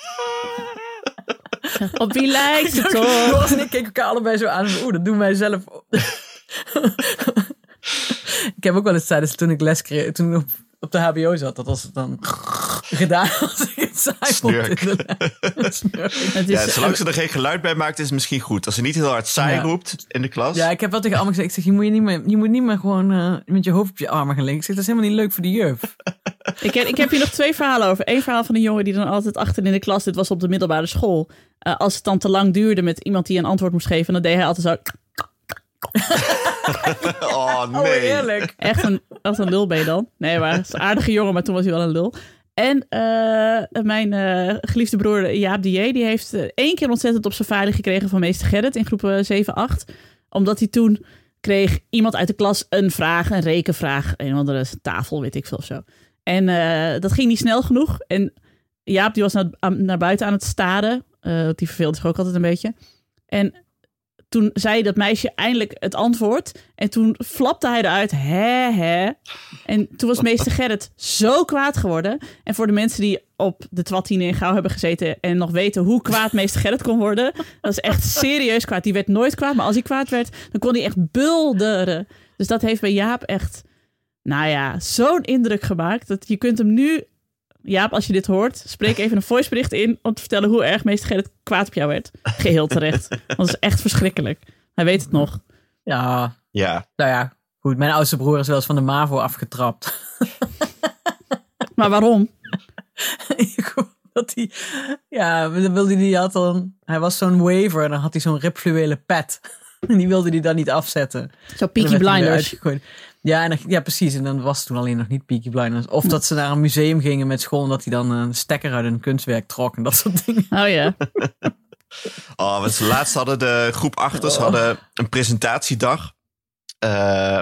Op wie lijkt het toch? Joris en ik keken elkaar allebei zo aan. Oeh, dat doen wij zelf. ik heb ook wel eens tijdens toen ik les kreeg, toen ik op, de HBO zat, dat was het dan gedaan als ik het saai vond. Snurk. Het Ja, is, zolang ze er geen geluid bij maakt, is het misschien goed. Als ze niet heel hard saai Ja. roept in de klas. Ja, ik heb wel tegen allemaal gezegd, ik zeg, je moet, je niet meer, je moet niet meer gewoon eh, met je hoofd op je armen gaan liggen. Ik zeg, dat is helemaal niet leuk voor de juf. ik, heb, ik heb hier nog twee verhalen over. Eén verhaal van een jongen die dan altijd achter in de klas, dit was op de middelbare school. Eh, als het dan te lang duurde met iemand die een antwoord moest geven, dan deed hij altijd zo. Oh, Oh, nee. eerlijk. Echt een, echt een lul ben je dan. Nee, maar is een aardige jongen, maar toen was hij wel een lul. En eh, mijn eh, geliefde broer Jaap Dier, die heeft eh, één keer ontzettend op vader gekregen van meester Gerrit in groep eh, 7, 8. Omdat hij toen kreeg iemand uit de klas een vraag, een rekenvraag, een andere tafel, weet ik veel of zo. En dat ging niet snel genoeg. En Jaap die was naar, naar buiten aan het staren. Die verveelde zich ook altijd een beetje. En toen zei dat meisje eindelijk het antwoord. En toen flapte hij eruit, hè, hè. En toen was meester Gerrit zo kwaad geworden. En voor de mensen die op de Twattine in Gauw hebben gezeten... en nog weten hoe kwaad meester Gerrit kon worden... dat is echt serieus kwaad. Die werd nooit kwaad, maar als hij kwaad werd... dan kon hij echt bulderen. Dus dat heeft bij Jaap echt, nou ja, zo'n indruk gemaakt... dat je kunt hem nu... Jaap, als je dit hoort, spreek even een voicebericht in... om te vertellen hoe erg meester Gerrit kwaad op jou werd. Geheel terecht. Want dat is echt verschrikkelijk. Hij weet het nog. Ja, Ja, nou ja. Goed, mijn oudste broer is wel eens van de MAVO afgetrapt. Maar waarom? dat hij, ja, dan wilde hij, had dan, hij was zo'n waver en dan had hij zo'n ripfluwelen pet. En die wilde hij dan niet afzetten. Zo Peaky Blinders. Ja, en dan, ja, precies. En dan was het toen alleen nog niet Peaky Blinders. Of dat ze naar een museum gingen met school en dat hij dan een stekker uit een kunstwerk trok en dat soort dingen. Oh ja. Oh, want laatst hadden de groep achters hadden een presentatiedag. eh,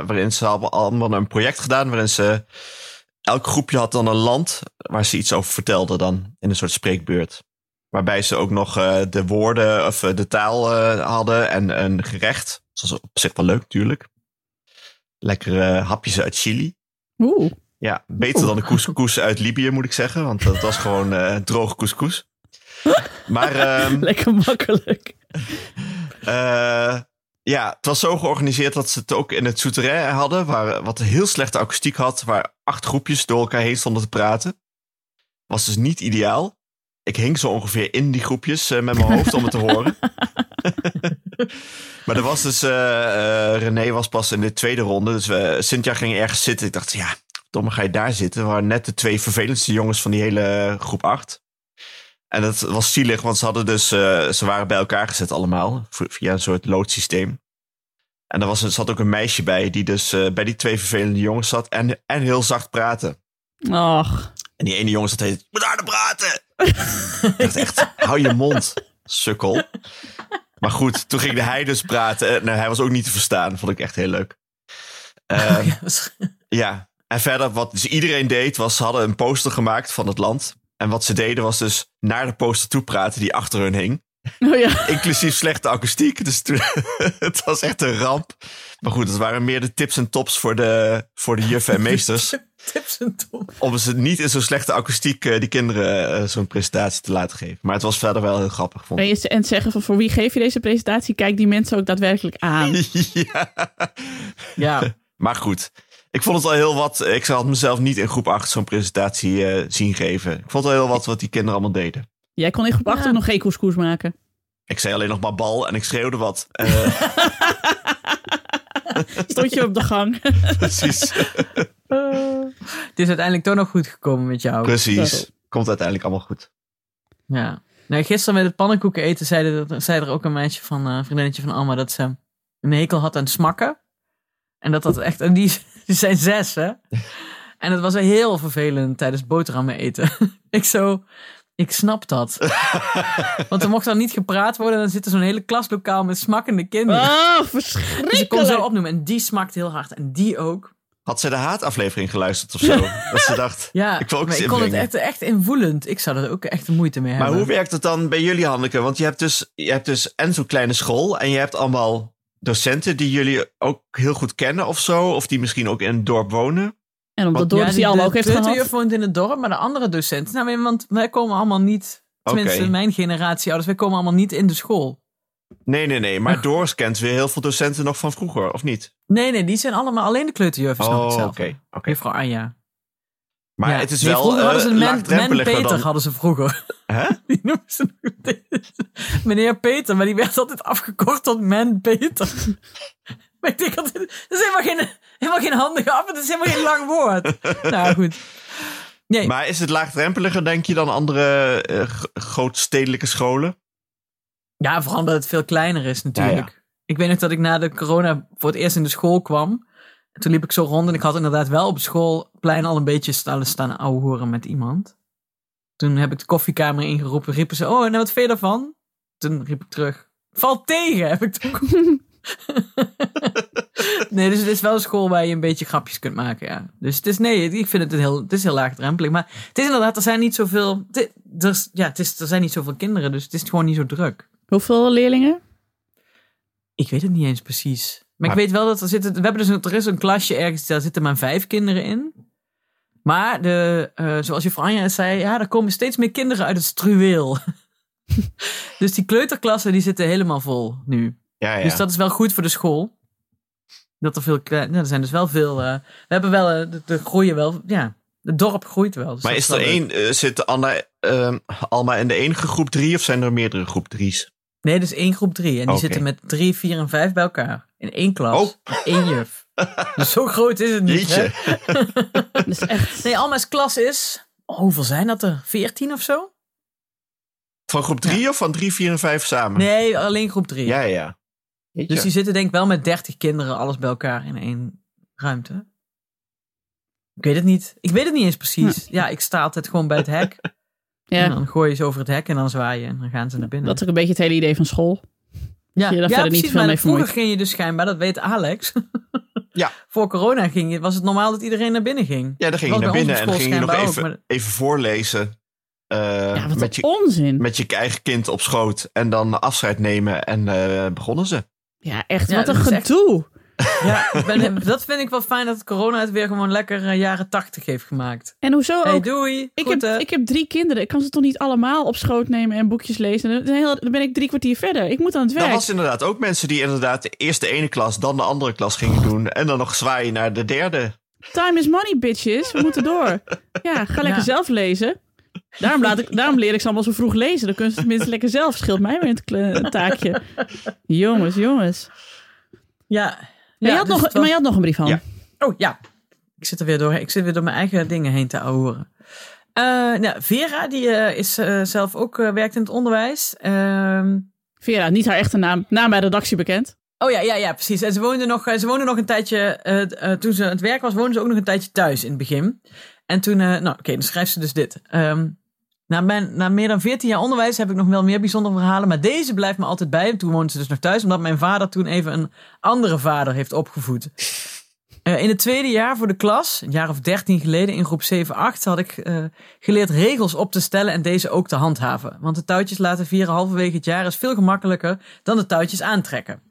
waarin ze allemaal een project gedaan. Waarin ze. Elk groepje had dan een land waar ze iets over vertelden dan. In een soort spreekbeurt. Waarbij ze ook nog eh, de woorden of eh, de taal eh, hadden en een gerecht. Dat was op zich wel leuk natuurlijk. Lekkere hapjes uit Chili. Oeh. Ja, beter dan de couscous uit Libië moet ik zeggen. Want dat was gewoon eh droge couscous. Maar ehm, Lekker makkelijk. eh, ja, het was zo georganiseerd dat ze het ook in het souterrain hadden. Waar, wat een heel slechte akoestiek had. Waar acht groepjes door elkaar heen stonden te praten. Was dus niet ideaal. Ik hing zo ongeveer in die groepjes eh, met mijn hoofd om het te horen. maar er was dus... eh, eh, René was pas in de tweede ronde. Dus we, Cynthia ging ergens zitten. Ik dacht, ja, domme ga je daar zitten. We waren net de twee vervelendste jongens van die hele groep acht. En dat was zielig, want ze hadden dus... ze waren bij elkaar gezet allemaal. Via een soort loodsysteem. En er, was, er zat ook een meisje bij die dus bij die twee vervelende jongens zat. En, en heel zacht praten. Och. En die ene jongen zat heet, moet harder praten. ik dacht echt, hou je mond, sukkel. Maar goed, toen ging hij dus praten. En hij was ook niet te verstaan. Vond ik echt heel leuk. Ehm, ja, en verder wat dus iedereen deed was, ze hadden een poster gemaakt van het land. En wat ze deden was dus naar de poster toe praten die achter hun hing. Oh ja. Inclusief slechte akoestiek. Dus toen, het was echt een ramp. Maar goed, het waren meer de tips en tops voor de, voor de juffen en meesters. Tips en top. om ze niet in zo'n slechte akoestiek eh, die kinderen eh, zo'n presentatie te laten geven. Maar het was verder wel heel grappig. Vond En, ik. je, en zeggen van voor wie geef je deze presentatie? Kijk die mensen ook daadwerkelijk aan. ja. Ja. Maar goed, ik vond het al heel wat. Ik had mezelf niet in groep 8 zo'n presentatie eh, zien geven. Ik vond het al heel wat wat die kinderen allemaal deden. Jij kon in groep 8 Ja. nog geen couscous maken. Ik zei alleen nog maar bal en ik schreeuwde wat. Eh, Stond je op de gang. precies, Het is uiteindelijk toch nog goed gekomen met jou. precies. Komt uiteindelijk allemaal goed. Ja. Nou, gisteren met het pannenkoeken eten zei er, zei er ook een meisje van, eh, een vriendinnetje van Alma, dat ze een hekel had aan smakken. En dat dat echt, en die, die zijn zes, hè. En het was heel vervelend tijdens boterhammen eten. ik zo, ik snap dat. Want er mocht dan niet gepraat worden en dan zit er zo'n hele klaslokaal met smakkende kinderen. Oh, Dus ik kon zo verschrikkelijk. opnoemen en die smakt heel hard en die ook. Had ze de haataflevering geluisterd of zo? dat ze dacht, Ja, ik wil ook maar ik kon het echt, echt invoelend. Ik zou er ook echt de moeite mee Maar hebben. hoe werkt het dan bij jullie, Hanneke? Want je hebt dus, je hebt dus en zo'n kleine school en je hebt allemaal docenten die jullie ook heel goed kennen of zo. Of die misschien ook in het dorp wonen. En omdat Want- Doris Ja, die allemaal ook heeft de gehad. juf woont in het dorp, maar de andere docenten... Nou, want wij komen allemaal niet... Tenminste, mijn generatie ouders, wij komen allemaal niet in de school. Nee, nee, nee. Maar Doris kent weer heel veel docenten nog van vroeger, of niet? Nee, nee, die zijn allemaal alleen de kleuterjuffen, Oh, oké. oké. Juffrouw Anja. Maar Ja. het is wel Vroeger hadden ze eh, laagdrempeliger Peter, dan... hadden ze vroeger. Hè? Die noemden ze meneer Peter, maar die werd altijd afgekort tot man Peter. maar ik denk altijd, dat is helemaal geen, helemaal geen handige af, het is helemaal geen lang woord. nou goed. Nee, Maar is het laagdrempeliger, denk je, dan andere g- grootstedelijke scholen? Ja, vooral omdat het veel kleiner is natuurlijk. Ik weet nog dat ik na de corona voor het eerst in de school kwam. En toen liep ik zo rond en ik had inderdaad wel op schoolplein al een beetje staan, staan ouwe horen met iemand. Toen heb ik de koffiekamer ingeroepen, riepen ze, oh, en wat vind je daarvan? Toen riep ik terug, valt tegen, heb ik toen. nee, dus het is wel een school waar je een beetje grapjes kunt maken, ja. Dus het is, nee, ik vind het een heel, het is heel laagdrempelig. Maar het is inderdaad, er zijn niet zoveel, het er, ja, het is, er zijn niet zoveel kinderen, dus het is gewoon niet zo druk. Hoeveel leerlingen? Ik weet het niet eens precies. Maar, Maar- ik weet wel dat er zitten. We hebben dus een, er is een klasje ergens, daar zitten maar vijf kinderen in. Maar de, eh, zoals je Anja zei, ja, er komen steeds meer kinderen uit het struweel. dus die kleuterklassen die zitten helemaal vol nu. Ja, ja. Dus dat is wel goed voor de school. Dat er veel klein, nou, er zijn dus wel veel. eh, we hebben wel, eh, de, de groeien wel, ja, het dorp groeit wel. Dus maar is er één, eh, zit Anna, eh, Alma in de enige groep drie of zijn er meerdere groep drie's? Nee, dus één groep drie. En die zitten met drie, vier en vijf bij elkaar. In één klas. Oh. Met één juf. dus zo groot is het niet. hè? Is echt... Nee, Alma's klas is. oh, hoeveel zijn dat er? 14 of zo? Van groep drie of van drie, vier en vijf samen? Nee, alleen groep 3. Ja, ja. Jeetje. Dus die zitten denk ik wel met 30 kinderen, alles bij elkaar in één ruimte. Ik weet het niet. Ik weet het niet eens precies. Ja, ik sta altijd gewoon bij het hek. En Ja, dan gooi je ze over het hek en dan zwaaien en dan gaan ze naar binnen. dat is ook een beetje het hele idee van school. ja, je ja verder niet precies. veel maar mee vroeger ging je dus schijnbaar, dat weet Alex. Ja. Voor corona ging, je- was het normaal dat iedereen naar binnen ging. Ja, dan ging je naar binnen en dan ging je nog even, voorlezen. eh, Ja, wat met, je, onzin. met je eigen kind op schoot. En dan afscheid nemen en eh, begonnen ze. Ja, echt, Ja, wat een echt- gedoe. Ja, ben, dat vind ik wel fijn dat corona het weer gewoon lekker eh, jaren tachtig heeft gemaakt. En hoezo Hey, ook? doei. Ik heb, ik heb drie kinderen. Ik kan ze toch niet allemaal op schoot nemen en boekjes lezen? Dan, heel- dan ben ik drie kwartier verder. Ik moet aan het Er werk. was inderdaad ook mensen die inderdaad eerst de ene klas, dan de andere klas gingen doen. En dan nog zwaaien naar de derde. Time is money, bitches. We moeten door. Ja, ga lekker Ja. zelf lezen. Daarom, laat ik, daarom leer ik ze allemaal zo vroeg lezen. Dan kunnen ze tenminste lekker zelf. Scheelt mij weer een taakje. Jongens, jongens. Ja. Maar, Ja, je had dus nog, was- maar je had nog een brief van. Ja. Oh ja, ik zit er weer door. Ik zit weer door mijn eigen dingen heen te ouwen. Eh nou, Vera, die eh, is eh, zelf ook werkt in het onderwijs. Ehm, Vera, niet haar echte naam. Naam bij redactie bekend. oh ja, ja, ja, precies. En ze woonde nog, ze woonde nog een tijdje, toen ze aan het werk was, woonde ze ook nog een tijdje thuis in het begin. En toen, nou oké, dan schrijft ze dus dit. Ehm, na, mijn, na meer dan 14 jaar onderwijs heb ik nog wel meer bijzondere verhalen, maar deze blijft me altijd bij. Toen woonde ze dus nog thuis, omdat mijn vader toen even een andere vader heeft opgevoed. Eh, in het tweede jaar voor de klas, een jaar of dertien geleden, in groep 7, 8, had ik eh, geleerd regels op te stellen en deze ook te handhaven. Want de touwtjes laten vieren halverwege het jaar is veel gemakkelijker dan de touwtjes aantrekken.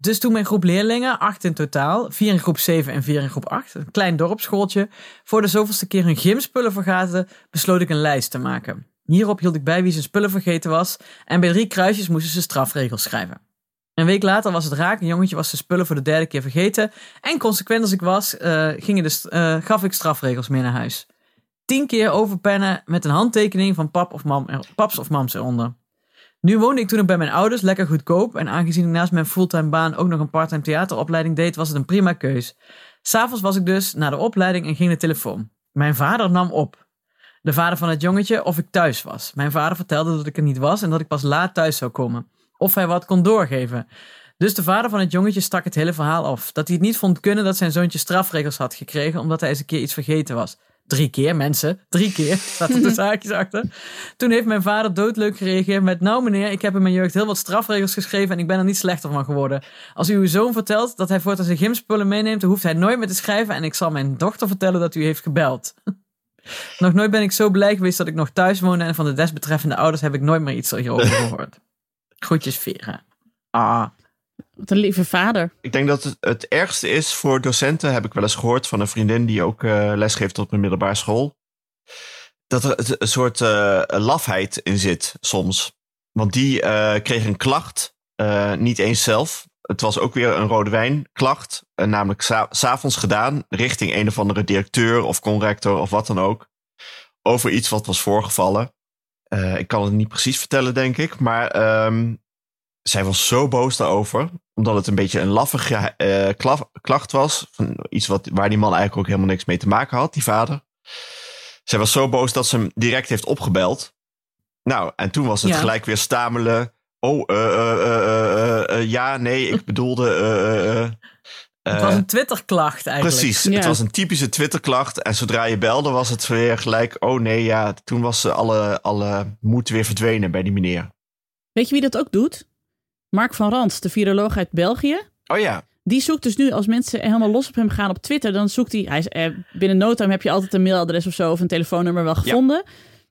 Dus toen mijn groep leerlingen, acht in totaal, vier in groep 7 en vier in groep 8, een klein dorpsschooltje, voor de zoveelste keer hun gymspullen vergaten, besloot ik een lijst te maken. Hierop hield ik bij wie zijn spullen vergeten was en bij drie kruisjes moesten ze strafregels schrijven. Een week later was het raak, een jongetje was zijn spullen voor de derde keer vergeten en consequent als ik was, eh, eh, gaf ik strafregels mee naar huis. Tien keer overpennen met een handtekening van pap of mam, er- paps of mams eronder. Nu woonde ik toen nog bij mijn ouders, lekker goedkoop. En aangezien ik naast mijn fulltime baan ook nog een parttime theateropleiding deed, was het een prima keus. S'avonds was ik dus naar de opleiding en ging de telefoon. Mijn vader nam op. De vader van het jongetje of ik thuis was. Mijn vader vertelde dat ik er niet was en dat ik pas laat thuis zou komen. Of hij wat kon doorgeven. Dus de vader van het jongetje stak het hele verhaal af. Dat hij het niet vond kunnen dat zijn zoontje strafregels had gekregen omdat hij eens een keer iets vergeten was. Drie keer, mensen. Drie keer. Staat er de zaakjes achter. Toen heeft mijn vader doodleuk gereageerd met... Nou meneer, ik heb in mijn jeugd heel wat strafregels geschreven... en ik ben er niet slechter van geworden. Als uw zoon vertelt dat hij voortaan zijn gymspullen meeneemt... dan hoeft hij nooit meer te schrijven... en ik zal mijn dochter vertellen dat u heeft gebeld. nog nooit ben ik zo blij geweest dat ik nog thuis woonde... en van de desbetreffende ouders heb ik nooit meer iets hierover gehoord. Groetjes, Vera. Ah, Een lieve vader. Ik denk dat het, het ergste is voor docenten, heb ik wel eens gehoord van een vriendin die ook eh lesgeeft op een middelbare school. Dat er een soort eh, lafheid in zit soms. Want die eh, kreeg een klacht, niet eens zelf. Het was ook weer een rode wijn klacht, eh, namelijk sa- s'avonds gedaan richting een of andere directeur of conrector of wat dan ook. Over iets wat was voorgevallen. Ik kan het niet precies vertellen, denk ik. Maar ehm, zij was zo boos daarover. Omdat het een beetje een laffige eh, klaf- klacht was. Van iets wat, waar die man eigenlijk ook helemaal niks mee te maken had, die vader. Zij was zo boos dat ze hem direct heeft opgebeld. Nou, en toen was het Ja. gelijk weer stamelen. Oh, eh, eh, ja, nee, ik bedoelde. eh, het was een Twitterklacht eigenlijk. Precies, Ja. het was een typische Twitterklacht. En zodra je belde, was het weer gelijk. Oh nee, ja, toen was alle, alle moed weer verdwenen bij die meneer. Weet je wie dat ook doet? Mark van Rans, de viroloog uit België. Oh ja, Die zoekt dus nu, als mensen helemaal los op hem gaan op Twitter, dan zoekt hij, hij is, eh, binnen no time heb je altijd een mailadres of zo of een telefoonnummer wel gevonden.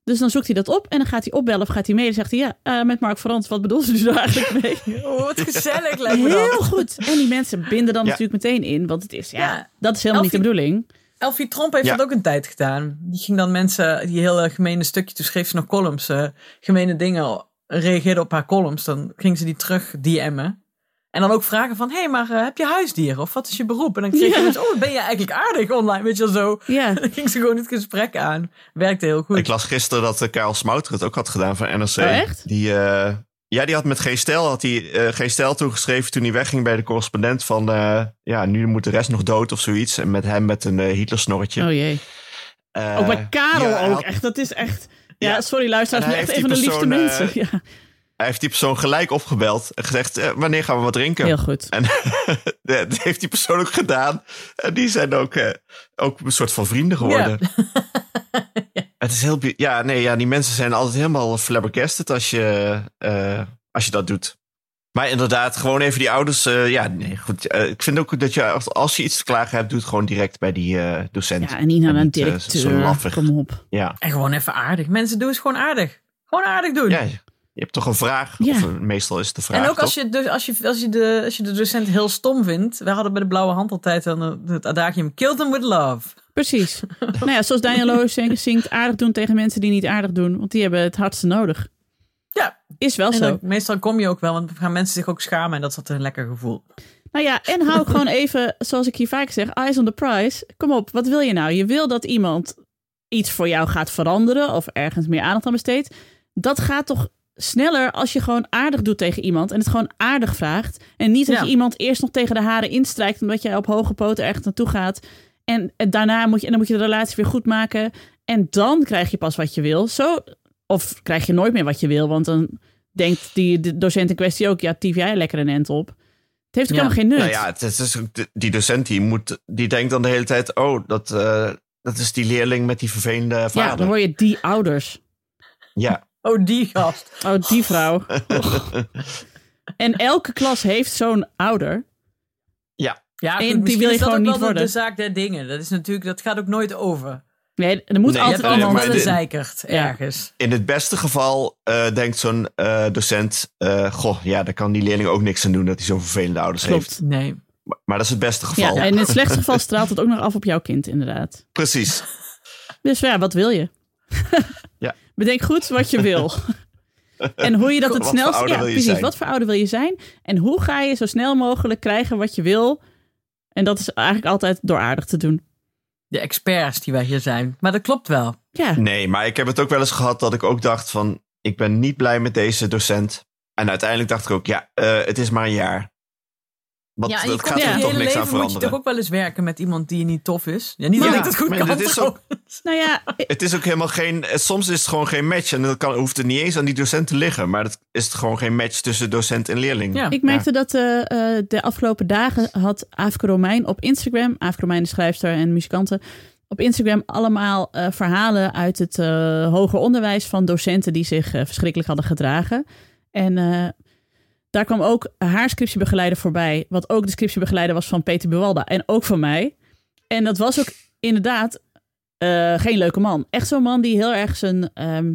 Dus dan zoekt hij dat op en dan gaat hij opbellen of gaat hij mee en zegt hij, ja, eh, met Mark van Rans, wat bedoelt u nou eigenlijk mee? Oh, wat gezellig lijkt me dat. Heel goed. En die mensen binden dan Ja. natuurlijk meteen in, want het is, ja, Ja. dat is helemaal niet de bedoeling. Elfie Tromp heeft Ja. dat ook een tijd gedaan. Die ging dan mensen, die hele gemene stukje, toen schreef ze nog columns, eh, gemene dingen, reageerde op haar columns. Dan ging ze die terug DM'en. En dan ook vragen van, hé, hey, maar eh, heb je huisdieren? Of wat is je beroep? En dan kreeg je Ja. mensen, oh, ben je eigenlijk aardig online? Weet je wel zo. Ja, Dan ging ze gewoon het gesprek aan. Werkte heel goed. ik las gisteren dat uh, Karel Smouter het ook had gedaan van NRC. Oh, echt? Die, eh, ja, die had met Geen Stijl, had hij, eh, Geen Stijl toegeschreven toen hij wegging bij de correspondent van... eh, ja, nu moet de rest nog dood of zoiets. En met hem met een eh, Hitlersnorretje. oh jee. Eh, Ook bij Karel ja, ook, had- echt, dat is echt... Ja, Ja. sorry luisteraars, maar echt een van de liefste mensen. Ja, Hij heeft die persoon gelijk opgebeld en gezegd, eh, wanneer gaan we wat drinken? heel goed. En dat heeft die persoon ook gedaan. En die zijn ook, eh, ook een soort van vrienden geworden. Het is heel... Ja, nee, ja, die mensen zijn altijd helemaal flabbergasted als je, eh, als je dat doet. Maar inderdaad, gewoon even die ouders. eh, ja, nee, goed. eh, ik vind ook dat je, als, als je iets te klagen hebt, doe het gewoon direct bij die eh, docent. Ja, en niet naar een directeur. laffig. Kom op. Ja. En gewoon even aardig. Mensen, doe eens gewoon aardig. Gewoon aardig doen. ja, je hebt toch een vraag? Ja. Of, meestal is het de vraag. en ook als je, dus, als, je, als, je de, als je de docent heel stom vindt. We hadden bij de Blauwe Hand altijd dan het adagium. Kill them with love. Precies. nou ja, zoals Daniel Loos zingt, aardig doen tegen mensen die niet aardig doen. Want die hebben het hardste nodig. Ja. Is wel En zo. dan, meestal kom je ook wel, want dan gaan mensen zich ook schamen. En dat is altijd een lekker gevoel. Nou ja, en hou gewoon even, zoals ik hier vaak zeg, eyes on the prize. Kom op, wat wil je nou? Je wil dat iemand iets voor jou gaat veranderen of ergens meer aandacht aan besteedt. Dat gaat toch sneller als je gewoon aardig doet tegen iemand en het gewoon aardig vraagt. En niet dat Ja. je iemand eerst nog tegen de haren instrijkt omdat jij op hoge poten ergens naartoe gaat. En daarna moet je, en dan moet je de relatie weer goed maken. En dan krijg je pas wat je wil. Zo, of krijg je nooit meer wat je wil, want dan denkt die de docent in kwestie ook, ja, tief jij lekker een end op. Het heeft ook Ja. helemaal geen nut. Nou ja, het is, de- die docent die, moet, die denkt dan de hele tijd: oh, dat, eh, dat is die leerling met die vervelende Ja, vader. dan hoor je die ouders. Ja, Oh, die gast. Oh, die vrouw. En elke klas heeft zo'n ouder. Ja, En goed, die misschien wil je is dat gewoon ook wel niet de- worden. de zaak der dingen. Dat is natuurlijk, dat gaat ook nooit over. Nee, er moet Nee, altijd nee, iemand... zeikert Ja. ergens. in het beste geval eh, denkt zo'n eh, docent: eh, goh, ja, daar kan die leerling ook niks aan doen dat hij zo'n vervelende ouders heeft. Nee. Maar, maar dat is het beste Ja, geval. en in het slechtste geval straalt het ook nog af op jouw kind, inderdaad. Precies. Dus ja, wat wil je? Ja. Bedenk goed wat je wil. En hoe je dat het snelst... Ja, precies. zijn? Wat voor ouder wil je zijn? En hoe ga je zo snel mogelijk krijgen wat je wil? En dat is eigenlijk altijd door aardig te doen. De experts die wij hier zijn. Maar dat klopt wel. Ja, Nee, maar ik heb het ook wel eens gehad dat ik ook dacht: van ik ben niet blij met deze docent. En uiteindelijk dacht ik ook: ja, eh, het is maar een jaar. Want ja, dat gaat er je toch hele niks aan moet je veranderen. toch ook wel eens werken met iemand die je niet tof is. Ja, niet Maar- dat ik dat goed maar kan. dit is ook- nou ja, Het is ook helemaal geen. Soms is het gewoon geen match. En dan kan, hoeft het niet eens aan die docent te liggen. Maar het is het gewoon geen match tussen docent en leerling. Ja. Ik merkte dat eh, eh, de afgelopen dagen had Aafke Romein op Instagram, Aafke Romein de schrijfster en muzikante, op Instagram allemaal eh, verhalen uit het eh, hoger onderwijs van docenten die zich verschrikkelijk hadden gedragen. En eh, daar kwam ook haar scriptiebegeleider voorbij, wat ook de scriptiebegeleider was van Peter Buwalda en ook van mij. En dat was ook inderdaad eh, geen leuke man. Echt zo'n man die heel erg zijn, ehm,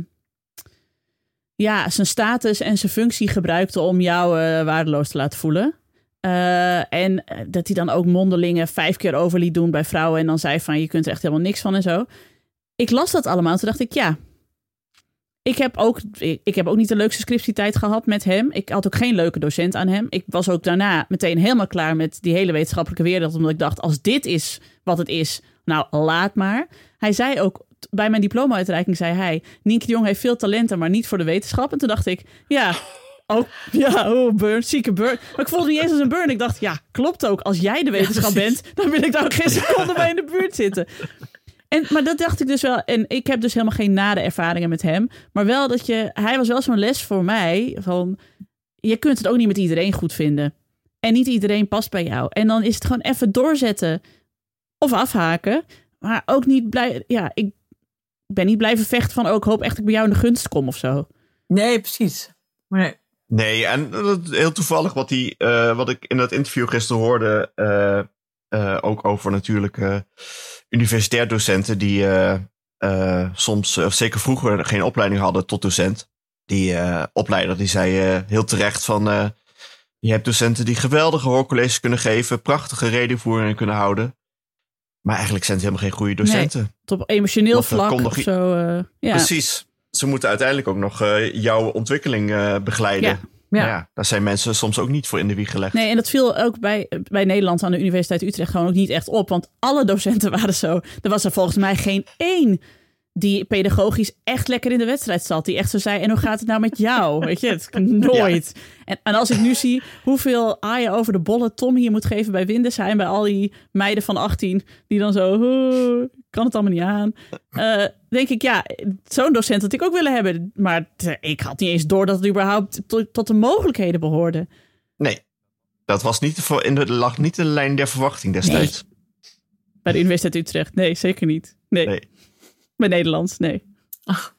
ja, zijn status en zijn functie gebruikte om jou eh, waardeloos te laten voelen. Eh, en dat hij dan ook mondelingen vijf keer over liet doen bij vrouwen. En dan zei van, je kunt er echt helemaal niks van en zo. Ik las dat allemaal. Toen dacht ik, ja. Ik heb ook, ik, heb ook niet de leukste scriptietijd gehad met hem. Ik had ook geen leuke docent aan hem. Ik was ook daarna meteen helemaal klaar met die hele wetenschappelijke wereld. Omdat ik dacht, als dit is wat het is, nou laat maar. Hij zei ook, bij mijn diploma-uitreiking zei hij... Nienke de Jong heeft veel talenten, maar niet voor de wetenschap. En toen dacht ik, ja... Oh, ja, oh, burn, zieke burn. Maar ik voelde niet eens als een burn. Ik dacht, ja, klopt ook. Als jij de wetenschap bent, dan wil ik daar ook geen seconde bij in de buurt zitten. En, maar dat dacht ik dus wel. En ik heb dus helemaal geen nade ervaringen met hem. Maar wel dat je, hij was wel zo'n les voor mij. Van, je kunt het ook niet met iedereen goed vinden. En niet iedereen past bij jou. En dan is het gewoon even doorzetten. Of afhaken. Maar ook niet blij. Ja, ik ben niet blijven vechten van. Oh, ik hoop echt dat ik bij jou in de gunst kom of zo. Nee, precies. Maar nee. Nee, en heel toevallig wat, die, eh, wat ik in dat interview gisteren hoorde. eh, ook over natuurlijk eh, universitair docenten die eh, eh, soms, of zeker vroeger, geen opleiding hadden tot docent. Die eh, opleider die zei eh, heel terecht van. eh, je hebt docenten die geweldige hoorcolleges kunnen geven, prachtige redenvoeringen kunnen houden. Maar eigenlijk zijn het helemaal geen goede docenten. Tot op emotioneel Want vlak nog of zo. eh, ja. Precies. Ze moeten uiteindelijk ook nog eh, jouw ontwikkeling eh, begeleiden. Ja. Ja. Ja. daar zijn mensen soms ook niet voor in de wieg gelegd. Nee, en dat viel ook bij, bij Nederland aan de Universiteit Utrecht gewoon ook niet echt op. Want alle docenten waren zo. Er was er volgens mij geen één die pedagogisch echt lekker in de wedstrijd zat. Die echt zo zei, en hoe gaat het nou met jou? Weet je, het nooit. En, en als ik nu zie hoeveel aaien over de bolle Tom hier moet geven bij Windesheim... bij al die meiden van 18 die dan zo... "Oh, kan het allemaal niet aan. Eh, denk ik, ja, zo'n docent had ik ook willen hebben. Maar ik had niet eens door dat het überhaupt tot, tot de mogelijkheden behoorde. Nee, dat was niet voor, in de, lag niet in de lijn der verwachting destijds. Bij de Universiteit Utrecht. Nee, zeker niet. Nee. Nee. Bij Nederlands, nee.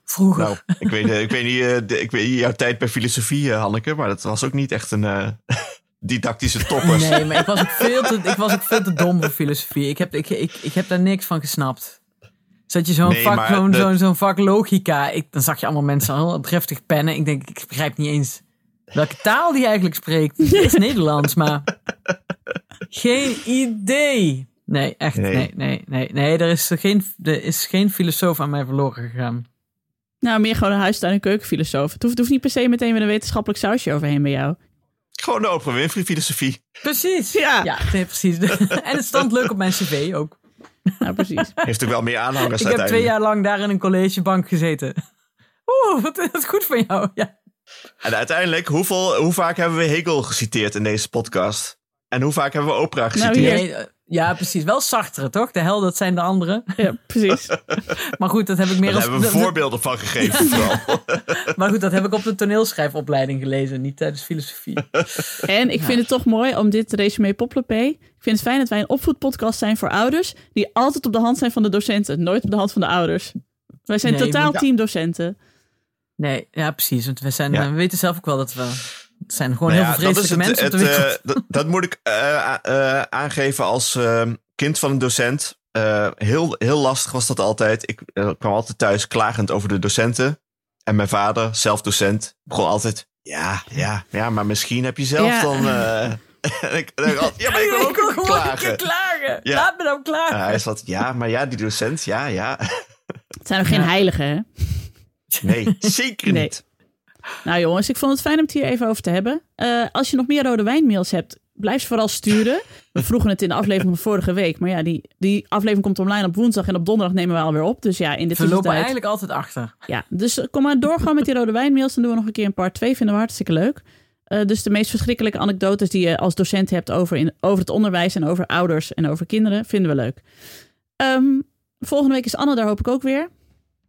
Vroeger. Nou, ik weet, eh, ik weet niet, eh, de- ik weet niet jouw tijd bij filosofie, Hanneke, maar dat was ook niet echt een eh, didactische topper. Nee, maar ik was ook veel te, ik was ook veel te dom voor filosofie. Ik heb, ik, ik, ik heb daar niks van gesnapt. Zat je zo'n Nee, vak, zo'n, de- zo'n, zo'n vak logica, ik, dan zag je allemaal mensen heel driftig pennen. Ik denk, ik begrijp niet eens welke taal die eigenlijk spreekt. Het is Nederlands, maar geen idee. Nee, echt, Nee. nee, nee, nee. Nee, er is geen, er is geen filosoof aan mij verloren gegaan. Nou, meer gewoon een huistuin- en keukenfilosoof. Het hoeft, het hoeft niet per se meteen met een wetenschappelijk sausje overheen bij jou. Gewoon de Oprah Winfrey filosofie. Precies. Ja. Ja, nee, precies. en het stond leuk op mijn cv ook. Nou, precies. Heeft ook wel meer aanhangers Ik heb twee jaar lang daar in een collegebank gezeten. Oeh, wat is dat goed van jou. Ja. En uiteindelijk, hoeveel, hoe vaak hebben we Hegel geciteerd in deze podcast? En hoe vaak hebben we Oprah Nou, geciteerd? hier. Ja, precies. Wel zachtere, toch? De hel, dat zijn de anderen. Ja, precies. Maar goed, dat heb ik meer Daar als... hebben we voorbeelden van gegeven vooral. Maar goed, dat heb ik op de toneelschrijfopleiding gelezen, niet tijdens filosofie. En ik vind het toch mooi om dit resume poplepay. Ik vind het fijn dat wij een opvoedpodcast zijn voor ouders die altijd op de hand zijn van de docenten, nooit op de hand van de ouders. Wij zijn Nee, totaal maar- team docenten. Nee, ja, precies. Want we, zijn, Ja. we weten zelf ook wel dat we... Het zijn gewoon Nou heel veel vreselijke het- mensen op de het, wereld. eh, dat, dat moet ik eh, eh, aangeven als eh, kind van een docent. Eh, heel, heel lastig was dat altijd. Ik kwam altijd thuis klagend over de docenten. En mijn vader, zelf docent, begon altijd... Ja, ja, ja, maar misschien heb je zelf Ja. dan... eh, ik ja, maar ik wil ook wil een gewoon een keer klagen. klagen. Ja. Laat me nou klagen. Ja, hij zat, ja, maar ja, die docent, ja, ja. Het zijn ook geen Ja. heiligen, hè? Nee, zeker Nee. Nou jongens, ik vond het fijn om het hier even over te hebben. Eh, als je nog meer rode wijnmails hebt, blijf ze vooral sturen. We vroegen het in de aflevering van vorige week. Maar ja, die, die aflevering komt online op woensdag en op donderdag nemen we alweer op. Dus ja, in de We lopen eigenlijk altijd achter. Ja, dus kom maar door gewoon met die rode wijnmails. Dan doen we nog een keer een part 2. Vinden we hartstikke leuk. Eh, dus de meest verschrikkelijke anekdotes die je als docent hebt over, in, over het onderwijs en over ouders en over kinderen, vinden we leuk. Ehm, volgende week is Anne daar hoop ik ook weer.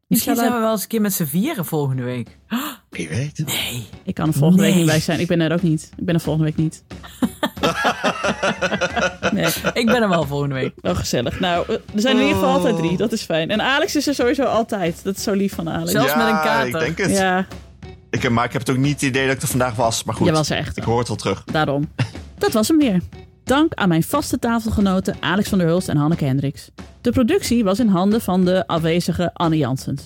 Misschien zijn we wel eens een keer met z'n vieren volgende week. Wie weet. Nee. Ik kan er volgende week niet bij zijn. Ik ben er ook niet. Ik ben er volgende week niet. nee, Ik ben er wel volgende week. wel gezellig. Nou, eh, er zijn in ieder geval Oh. altijd drie. Dat is fijn. En Alex is er sowieso altijd. Dat is zo lief van Alex. Zelfs ja, met een kater. ik denk het. Ja, Ik, heb- maar ik heb het ook niet het idee dat ik er vandaag was. Maar goed, jij was er echt. ik hoor het wel terug. Daarom. Dat was hem weer. Dank aan mijn vaste tafelgenoten Alex van der Hulst en Hanneke Hendricks. De productie was in handen van de afwezige Anne Janssens.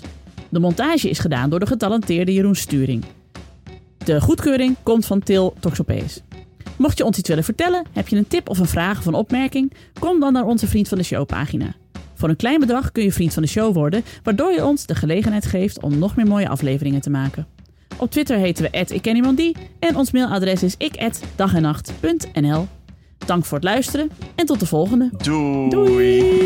De montage is gedaan door de getalenteerde Jeroen Sturing. De goedkeuring komt van Til Toxopees. Mocht je ons iets willen vertellen, heb je een tip of een vraag of een opmerking, kom dan naar onze Vriend van de Show pagina. Voor een klein bedrag kun je Vriend van de Show worden, waardoor je ons de gelegenheid geeft om nog meer mooie afleveringen te maken. Op Twitter heten we @ikkenniemandie en ons mailadres is ik@dagennacht.nl. Dank voor het luisteren en tot de volgende. Doei. Doei.